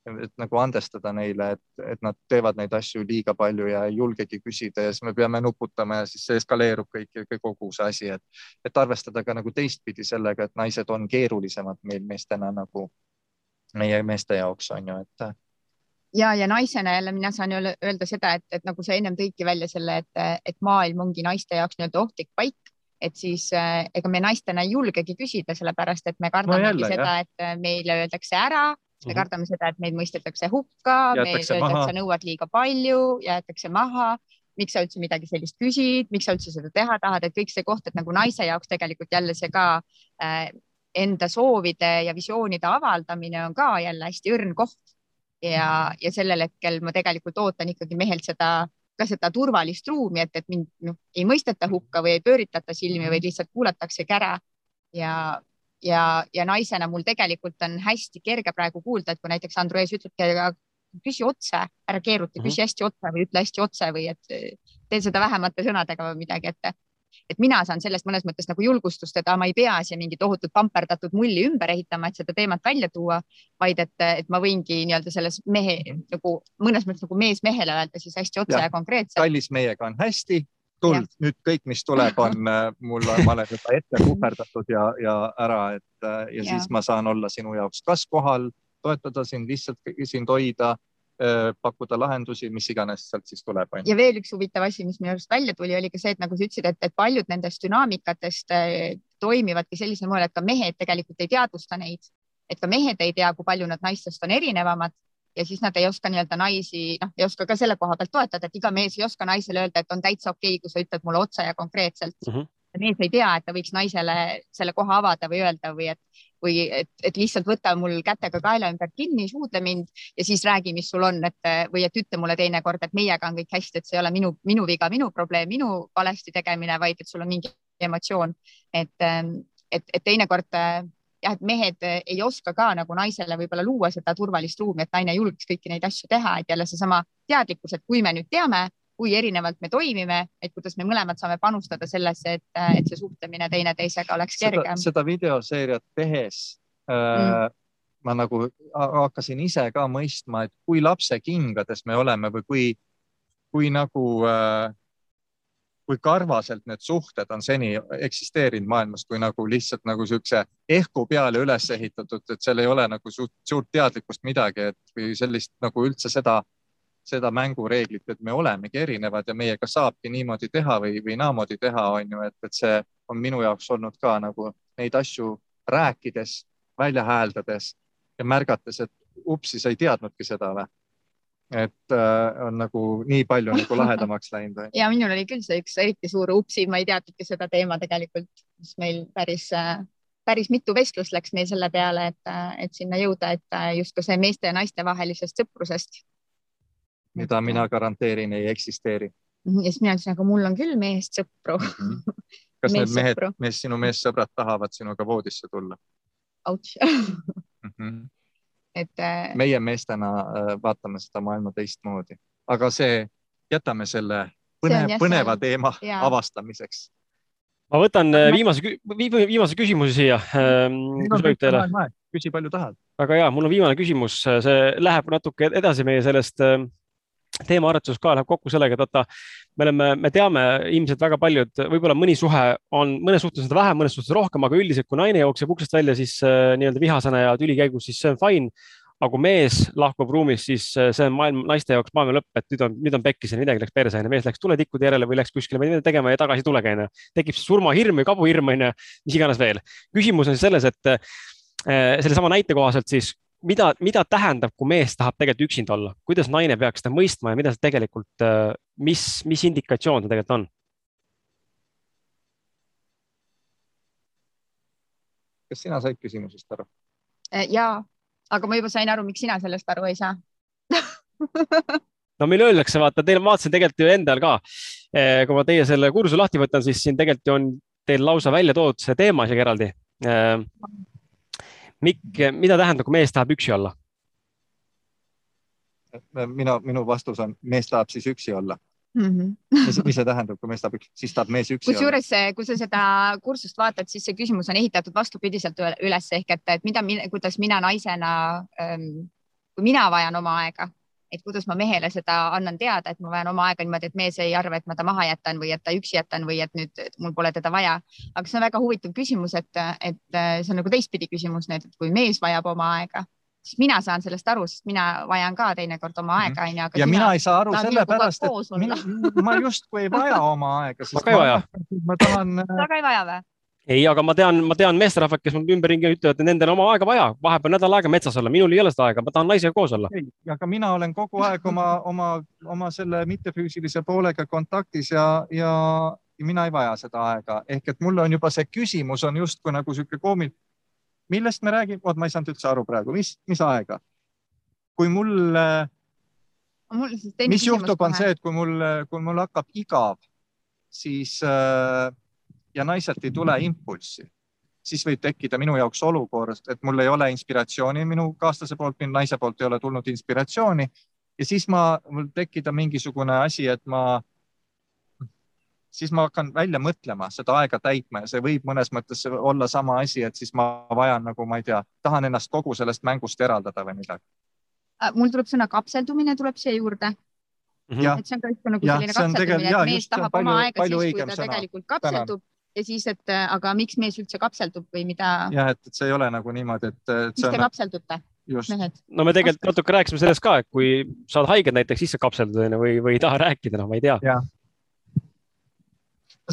et nagu andestada neile, et, et nad teevad neid asju liiga palju ja ei julgegi küsida ja siis me peame nuputama ja siis see eskaleerub kõik, kogu see asi, et, et arvestada ka nagu teistpidi sellega, et naised on keerulisemad meil meestena nagu meie meeste jaoks on ju, et. Ja, ja naisena jälle mina saan öelda seda, et, et nagu sa ennem tõidki välja selle, et, et maailm ongi naiste jaoks nii-öelda ohtlik paik et siis äh, ega me naistena ei julgegi küsida, sellepärast et me kardamegi no seda, et meile öeldakse ära me mm -hmm. kardame seda, et meid mõistetakse hukka, öeldakse, nõuad liiga palju, jäetakse maha, miks sa üldse midagi sellist küsid, miks sa üldse seda teha tahad, et kõik see koht, et nagu naise jaoks tegelikult jälle see ka äh, enda soovide ja visioonide avaldamine on ka jälle hästi õrn koht. Ja, ja sellel hetkel ma tegelikult ootan ikkagi mehelt seda, ka seda turvalist ruumi, et, et mind noh, ei mõisteta hukka või ei pööritata silmi, vaid lihtsalt kuulataksegi ära ja ja, ja naisena mul tegelikult on hästi kerge praegu kuulda, et kui näiteks Andrus ütlebki, küsi otse, ära keeruta, küsi mhm. hästi otse või ütle hästi otse või et tee seda vähemate sõnadega või midagi, et et mina saan sellest mõnes mõttes nagu julgustust, et ma ei pea siia mingit tohutut pamperdatud mulli ümber ehitama, et seda teemat välja tuua, vaid et, et ma võingi nii-öelda selles mehe nagu mõnes mõttes nagu mees mehele öelda siis hästi otse ja, ja konkreetselt. kallis meiega on hästi, tuld, nüüd kõik, mis tuleb, on äh, mul, ma olen juba ette puhverdatud ja, ja ära, et äh, ja, ja siis ma saan olla sinu jaoks kas kohal, toetada sind, lihtsalt sind hoida, pakkuda lahendusi, mis iganes sealt siis tuleb. ja veel üks huvitav asi, mis minu arust välja tuli, oli ka see, et nagu sa ütlesid, et, et paljud nendest dünaamikatest toimivadki sellisel moel, et ka mehed tegelikult ei teadvusta neid, et ka mehed ei tea, kui palju nad naistest on erinevamad ja siis nad ei oska nii-öelda naisi, noh, ei oska ka selle koha pealt toetada, et iga mees ei oska naisele öelda, et on täitsa okei okay,, kui sa ütled mulle otse ja konkreetselt mm. -hmm. mees ei tea, et ta võiks naisele selle koha avada või öelda või et, või et, et lihtsalt võta mul kätega kaela ümber kinni, suudle mind ja siis räägi, mis sul on, et või et ütle mulle teinekord, et meiega on kõik hästi, et see ei ole minu, minu viga, minu probleem, minu valesti tegemine, vaid et sul on mingi emotsioon. et, et, et teinekord jah, et mehed eh, ei oska ka nagu naisele võib-olla luua seda turvalist ruumi, et naine julgeks kõiki neid asju teha, et jälle seesama teadlikkus, et kui me nüüd teame, kui erinevalt me toimime, et kuidas me mõlemad saame panustada sellesse, et, et see suhtlemine teineteisega oleks kergem. seda videoseeriat tehes äh, mm. ma nagu hakkasin ise ka mõistma, et kui lapse kingades me oleme või kui, kui nagu äh, kui karvaselt need suhted on seni eksisteerinud maailmas, kui nagu lihtsalt nagu siukse ehku peale üles ehitatud, et seal ei ole nagu suurt, suurt teadlikkust midagi, et või sellist nagu üldse seda, seda mängureeglit, et me olemegi erinevad ja meiega saabki niimoodi teha või, või naamoodi teha, on ju, et, et see on minu jaoks olnud ka nagu neid asju rääkides, välja hääldades ja märgates, et upsi, sa ei teadnudki seda või et äh, on nagu nii palju nagu lahedamaks läinud. ja minul oli küll see üks eriti suur upsi, ma ei teadnudki seda teema tegelikult, mis meil päris äh, päris mitu vestlust läks meil selle peale, et, äh, et sinna jõuda, et äh, just ka see meeste ja naiste vahelisest sõprusest. Mida mina garanteerin, ei eksisteeri. Mhm, ja siis mina ütlesin, aga mul on küll meest sõpru. -hmm. kas need mehed, mees, sinu meessõbrad tahavad sinuga voodisse tulla? Ouch mm. -hmm et. Äh, meie meestena äh, vaatame seda maailma teistmoodi, aga see, jätame selle põnev, põneva teema ja. avastamiseks. ma võtan äh, viimase, viimase küsimuse siia. Ähm, küsi palju tahad. väga hea, mul on viimane küsimus, see läheb natuke edasi meie sellest teemaarendus ka läheb kokku sellega, et vaata, me oleme, me teame ilmselt väga paljud, võib-olla mõni suhe on, mõnes suhtes seda vähem, mõnes suhtes rohkem, aga üldiselt, kui naine jookseb uksest välja, siis äh, nii-öelda vihasena ja tüli käigus, siis see on fine. aga kui mees lahkub ruumist, siis äh, see on maailm, naiste jaoks maailma lõpp, et nüüd on, nüüd on pekkis ja midagi läks perse, onju. mees läks tuletikkude järele või läks kuskile midagi tegema ja tagasi ei tulegi, onju. tekib surmahirm või kabuhirm, onju, mis iganes veel. küsimus on selles, et äh, sellesama näite kohaselt siis mida, mida tähendab, kui mees tahab tegelikult üksinda olla, kuidas naine peaks seda mõistma ja mida see tegelikult, äh, mis, mis indikatsioon see tegelikult on? kas sina said küsimusest aru? Äh, ja, aga ma juba sain aru, miks sina sellest aru ei saa no meile öeldakse, vaata, teil, ma vaatasin tegelikult ju endal ka, äh, kui ma teie selle kursuse lahti võtan, siis siin tegelikult ju on teil lausa välja toodud see teema isegi eraldi Mikk, mida tähendab, kui mees tahab üksi olla? mina, minu vastus on, mees tahab siis üksi olla mm. -hmm. mis, mis see tähendab, kui mees tahab üksi, siis tahab mees üksi kusjuures, kui sa seda kursust vaatad, siis see küsimus on ehitatud vastupidiselt üles ehk et, et mida, kuidas mina naisena, ähm, kui mina vajan oma aega et kuidas ma mehele seda annan teada, et ma vajan oma aega niimoodi, et mees ei arva, et ma ta maha jätan või et ta üksi jätan või et nüüd et mul pole teda vaja. aga see on väga huvitav küsimus, et, et see on nagu teistpidi küsimus nüüd, et kui mees vajab oma aega, siis mina saan sellest aru, sest mina vajan ka teinekord oma mhm. aega, onju. ja mina ei saa aru sellepärast, et mina, ma justkui ei vaja oma aega. ma ka ei vaja. ma tahan. sa ka ei vaja või? Ei, aga ma tean, ma tean meesterahvad, kes mul ümberringi ütlevad, et nendel on oma aega vaja, vahepeal nädal aega metsas olla, minul ei ole seda aega, ma tahan naisega koos olla. aga mina olen kogu aeg oma, oma, oma selle mittefüüsilise poolega kontaktis ja, ja mina ei vaja seda aega, ehk et mul on juba see küsimus on justkui nagu sihuke koomil. millest me räägime, vot ma ei saanud üldse aru praegu, mis, mis aega? kui mul, mul, mis juhtub, on see, et kui mul, kui mul hakkab igav, siis äh, ja naiselt ei tule impulssi, siis võib tekkida minu jaoks olukord, et mul ei ole inspiratsiooni minu kaaslase poolt, minu naise poolt ei ole tulnud inspiratsiooni ja siis ma, mul tekkida mingisugune asi, et ma, siis ma hakkan välja mõtlema, seda aega täitma ja see võib mõnes mõttes olla sama asi, et siis ma vajan nagu, ma ei tea, tahan ennast kogu sellest mängust eraldada või midagi. Äh, mul tuleb sõna kapseldumine tuleb siia juurde Mm -hmm. et see on ka üks nagu selline kapseldumine, et mees tahab palju, oma aega siis, kui ta sõna. tegelikult kapseldub ja siis, et aga miks mees üldse kapseldub või mida? jah, et, et see ei ole nagu niimoodi, et, et. miks te kapseldute? mehed? no me tegelikult natuke rääkisime sellest ka, et kui sa oled haige näiteks, siis sa kapseldud onju või, või ei taha rääkida, noh, ma ei tea.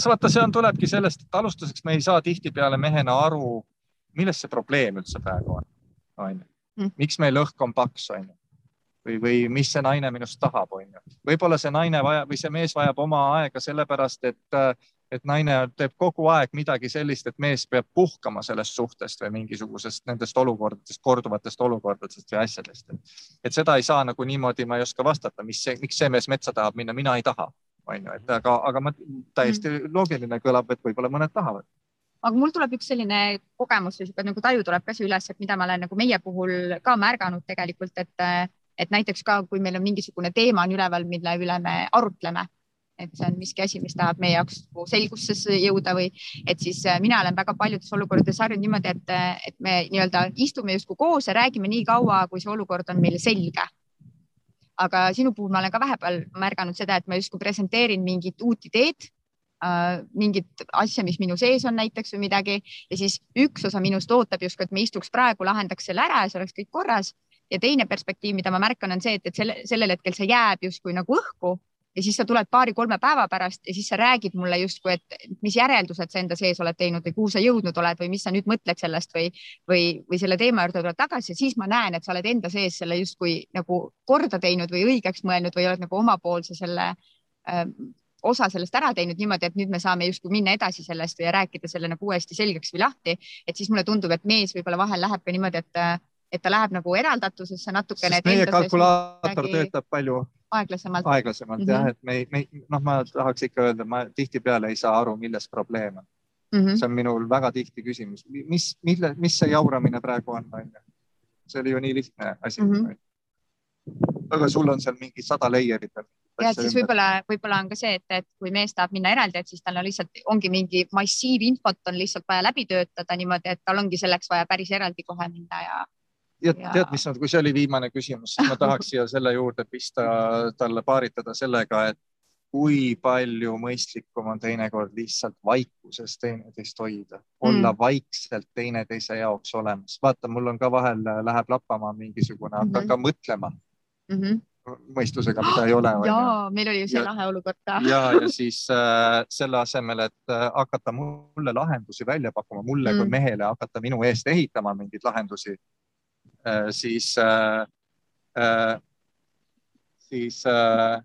vaata, see on, tulebki sellest, et alustuseks me ei saa tihtipeale mehena aru, milles see probleem üldse praegu on, onju. Mm. miks meil õhk on paks, onju või, või mis see naine minust tahab, onju. võib-olla see naine vajab või see mees vajab oma aega sellepärast, et et naine teeb kogu aeg midagi sellist, et mees peab puhkama sellest suhtest või mingisugusest nendest olukordadest, korduvatest olukordadest või asjadest. et seda ei saa nagu niimoodi, ma ei oska vastata, mis see, miks see mees metsa tahab minna, mina ei taha, on ju, et aga, aga ma täiesti mm. loogiline kõlab, et võib-olla mõned tahavad aga mul tuleb üks selline kogemus või sihuke nagu taju tuleb ka siia üles, et mida ma olen nagu meie puhul ka märganud tegelikult, et, et näiteks ka, kui meil on mingisugune teema on üleval, mille üle me arutleme et see on miski asi, mis tahab meie jaoks nagu selgusesse jõuda või et siis äh, mina olen väga paljudes olukordades harjunud niimoodi, et, et me nii-öelda istume justkui koos ja räägime nii kaua, kui see olukord on meile selge. aga sinu puhul ma olen ka vahepeal märganud seda, et ma justkui presenteerin mingit uut ideed äh, mingit asja, mis minu sees on näiteks või midagi ja siis üks osa minust ootab justkui, et me istuks praegu, lahendaks selle ära ja see oleks kõik korras. ja teine perspektiiv, mida ma märkan, on see, et, et selle, sellel hetkel see jääb justkui nagu õhku ja siis sa tuled paari-kolme päeva pärast ja siis sa räägid mulle justkui, et mis järeldused sa enda sees oled teinud või kuhu sa jõudnud oled või mis sa nüüd mõtled sellest või, või, või selle teema juurde tuled tagasi ja siis ma näen, et sa oled enda sees selle justkui nagu korda teinud või õigeks mõelnud või oled nagu omapoolse selle äh, osa sellest ära teinud niimoodi, et nüüd me saame justkui minna edasi sellest või rääkida selle nagu uuesti selgeks või lahti. et siis mulle tundub, et mees võib-olla vahel läheb ka niimoodi, et, et ta läheb nagu eraldatusesse natukene. meie kalkulaator töötab palju aeglasemalt. aeglasemalt mm -hmm. jah, et me, me noh, ma tahaks ikka öelda, ma tihtipeale ei saa aru, milles probleem on mm. -hmm. see on minul väga tihti küsimus, mis, mille, mis see jauramine praegu on, on ju. see oli ju nii lihtne asi mm. -hmm. aga sul on seal mingi sada layer'it veel ja et siis võib-olla, võib-olla on ka see, et, et kui mees tahab minna eraldi, et siis tal on lihtsalt ongi mingi massiivinfot on lihtsalt vaja läbi töötada niimoodi, et tal ongi selleks vaja päris eraldi kohe minna ja ja tead, mis on, kui see oli viimane küsimus, siis ma tahaks siia selle juurde pista, talle paaritada sellega, et kui palju mõistlikum on teinekord lihtsalt vaikuses teineteist hoida, olla Mm. vaikselt teineteise jaoks olemas. vaata, mul on ka vahel läheb lappama mingisugune, hakkan Mhm. ka mõtlema mm. -hmm. mõistusega, mida ei ole. ja meil oli ju see Ja- lahe olukord ka. ja, ja siis äh, selle asemel, et äh, hakata mulle lahendusi välja pakkuma, mulle mm. kui Mm. mehele hakata minu eest ehitama mingeid lahendusi äh,, siis äh,, äh, siis äh,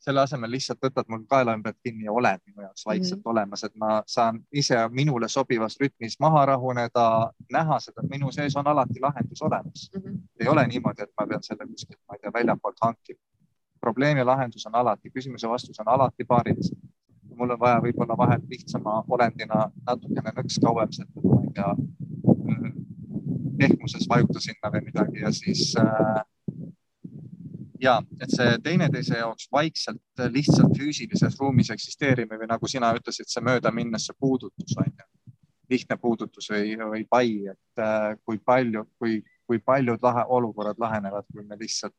selle asemel lihtsalt võtad mul kaela ümbert kinni ja oled minu jaoks vaikselt mm -hmm. olemas, et ma saan ise minule sobivas rütmis maha rahuneda, näha seda, et minu sees on alati lahendus olemas Mm -hmm. ei ole niimoodi, et ma pean selle kuskilt, ma ei tea, väljapoolt hankima. probleemi lahendus on alati, küsimuse vastus on alati paarilisem. Mul on vaja võib-olla vahel lihtsama olendina natukene nõks kauem seda, ma ei tea, pehmuses vajuta sinna või midagi ja siis äh, ja et see teineteise jaoks vaikselt lihtsalt füüsilises ruumis eksisteerimine või nagu sina ütlesid, see möödaminnes, see puudutus on ju, lihtne puudutus või, või pai, et äh, kui palju, kui, kui paljud lahe, olukorrad lahenevad, kui me lihtsalt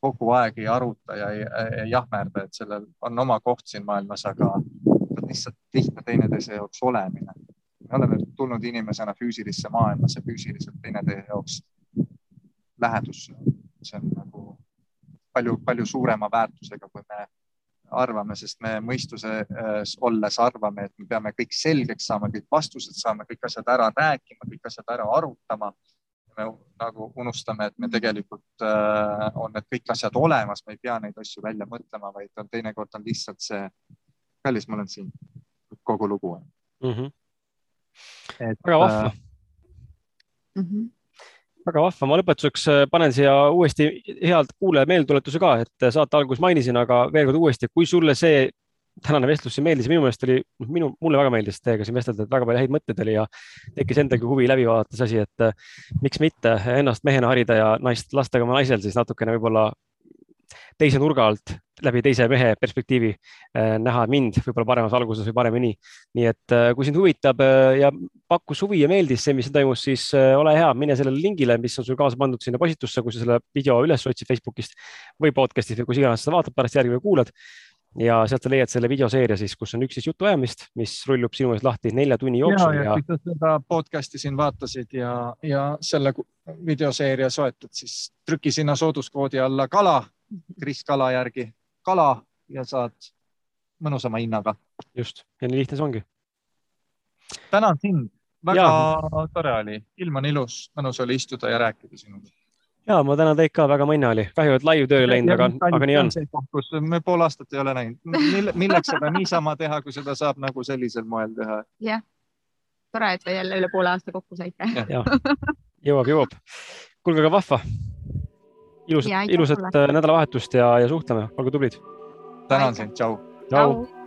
kogu aeg ei aruta ja ei, ei jahmerda, et sellel on oma koht siin maailmas, aga lihtsalt lihtne teineteise jaoks olemine. me oleme tulnud inimesena füüsilisse maailmasse füüsiliselt teineteise jaoks lähedusse. see on nagu palju-palju suurema väärtusega, kui me arvame, sest me mõistuses olles arvame, et me peame kõik selgeks saama, kõik vastused saama, kõik asjad ära rääkima, kõik asjad ära arutama. Me nagu unustame, et me tegelikult äh, on need kõik asjad olemas, me ei pea neid asju välja mõtlema, vaid on teinekord on lihtsalt see, kallis, ma olen siin, kogu lugu on mm. -hmm. väga vahva Mm -hmm. väga vahva, ma lõpetuseks äh, panen siia uuesti head kuulaja meeldetuletuse ka, et saate alguses mainisin, aga veel kord uuesti, kui sulle see tänane vestlus siin meeldis, minu meelest oli, minu, mulle väga meeldis teiega siin vestelda, et väga palju häid mõtteid oli ja tekkis endagi huvi läbi vaadata see asi, et äh, miks mitte ennast mehena harida ja naist lasta ka oma naisel siis natukene võib-olla teise nurga alt läbi teise mehe perspektiivi äh, näha mind võib-olla paremas valguses või paremini. nii et äh, kui sind huvitab ja pakkus huvi ja meeldis see, mis toimus, siis ole hea, mine sellele lingile, mis on sul kaasa pandud sinna postitusse, kui sa selle video üles otsid Facebookist või podcast'ist või kus iganes sa vaatad pärast järgi või kuulad ja sealt sa leiad selle videoseeria siis, kus on üksteist jutuajamist, mis rullub sinu ees lahti nelja tunni jooksul ja, ja, ja, kui sa seda podcast'i siin vaatasid ja, ja selle videoseeria soetad, siis trüki sinna sooduskoodi alla kala, Kris Kala järgi kala ja saad mõnusama hinnaga. just ja nii lihtne see ongi. tänan sind, väga Ja. tore oli, ilm on ilus, mõnus oli istuda ja rääkida sinuga. Ja ma tänan teid ka, väga mõnne oli, kahju, et live töö ei läinud, aga, aga nii on. kus me pool aastat ei ole näinud, milleks seda niisama teha, kui seda saab nagu sellisel moel teha. jah, tore, et te jälle üle poole aasta kokku saite. jõuab, jõuab. kuulge, aga vahva. ilusat, ilusat äh, nädalavahetust ja, ja suhtleme, olge tublid. tänan sind, tšau. tšau. tšau.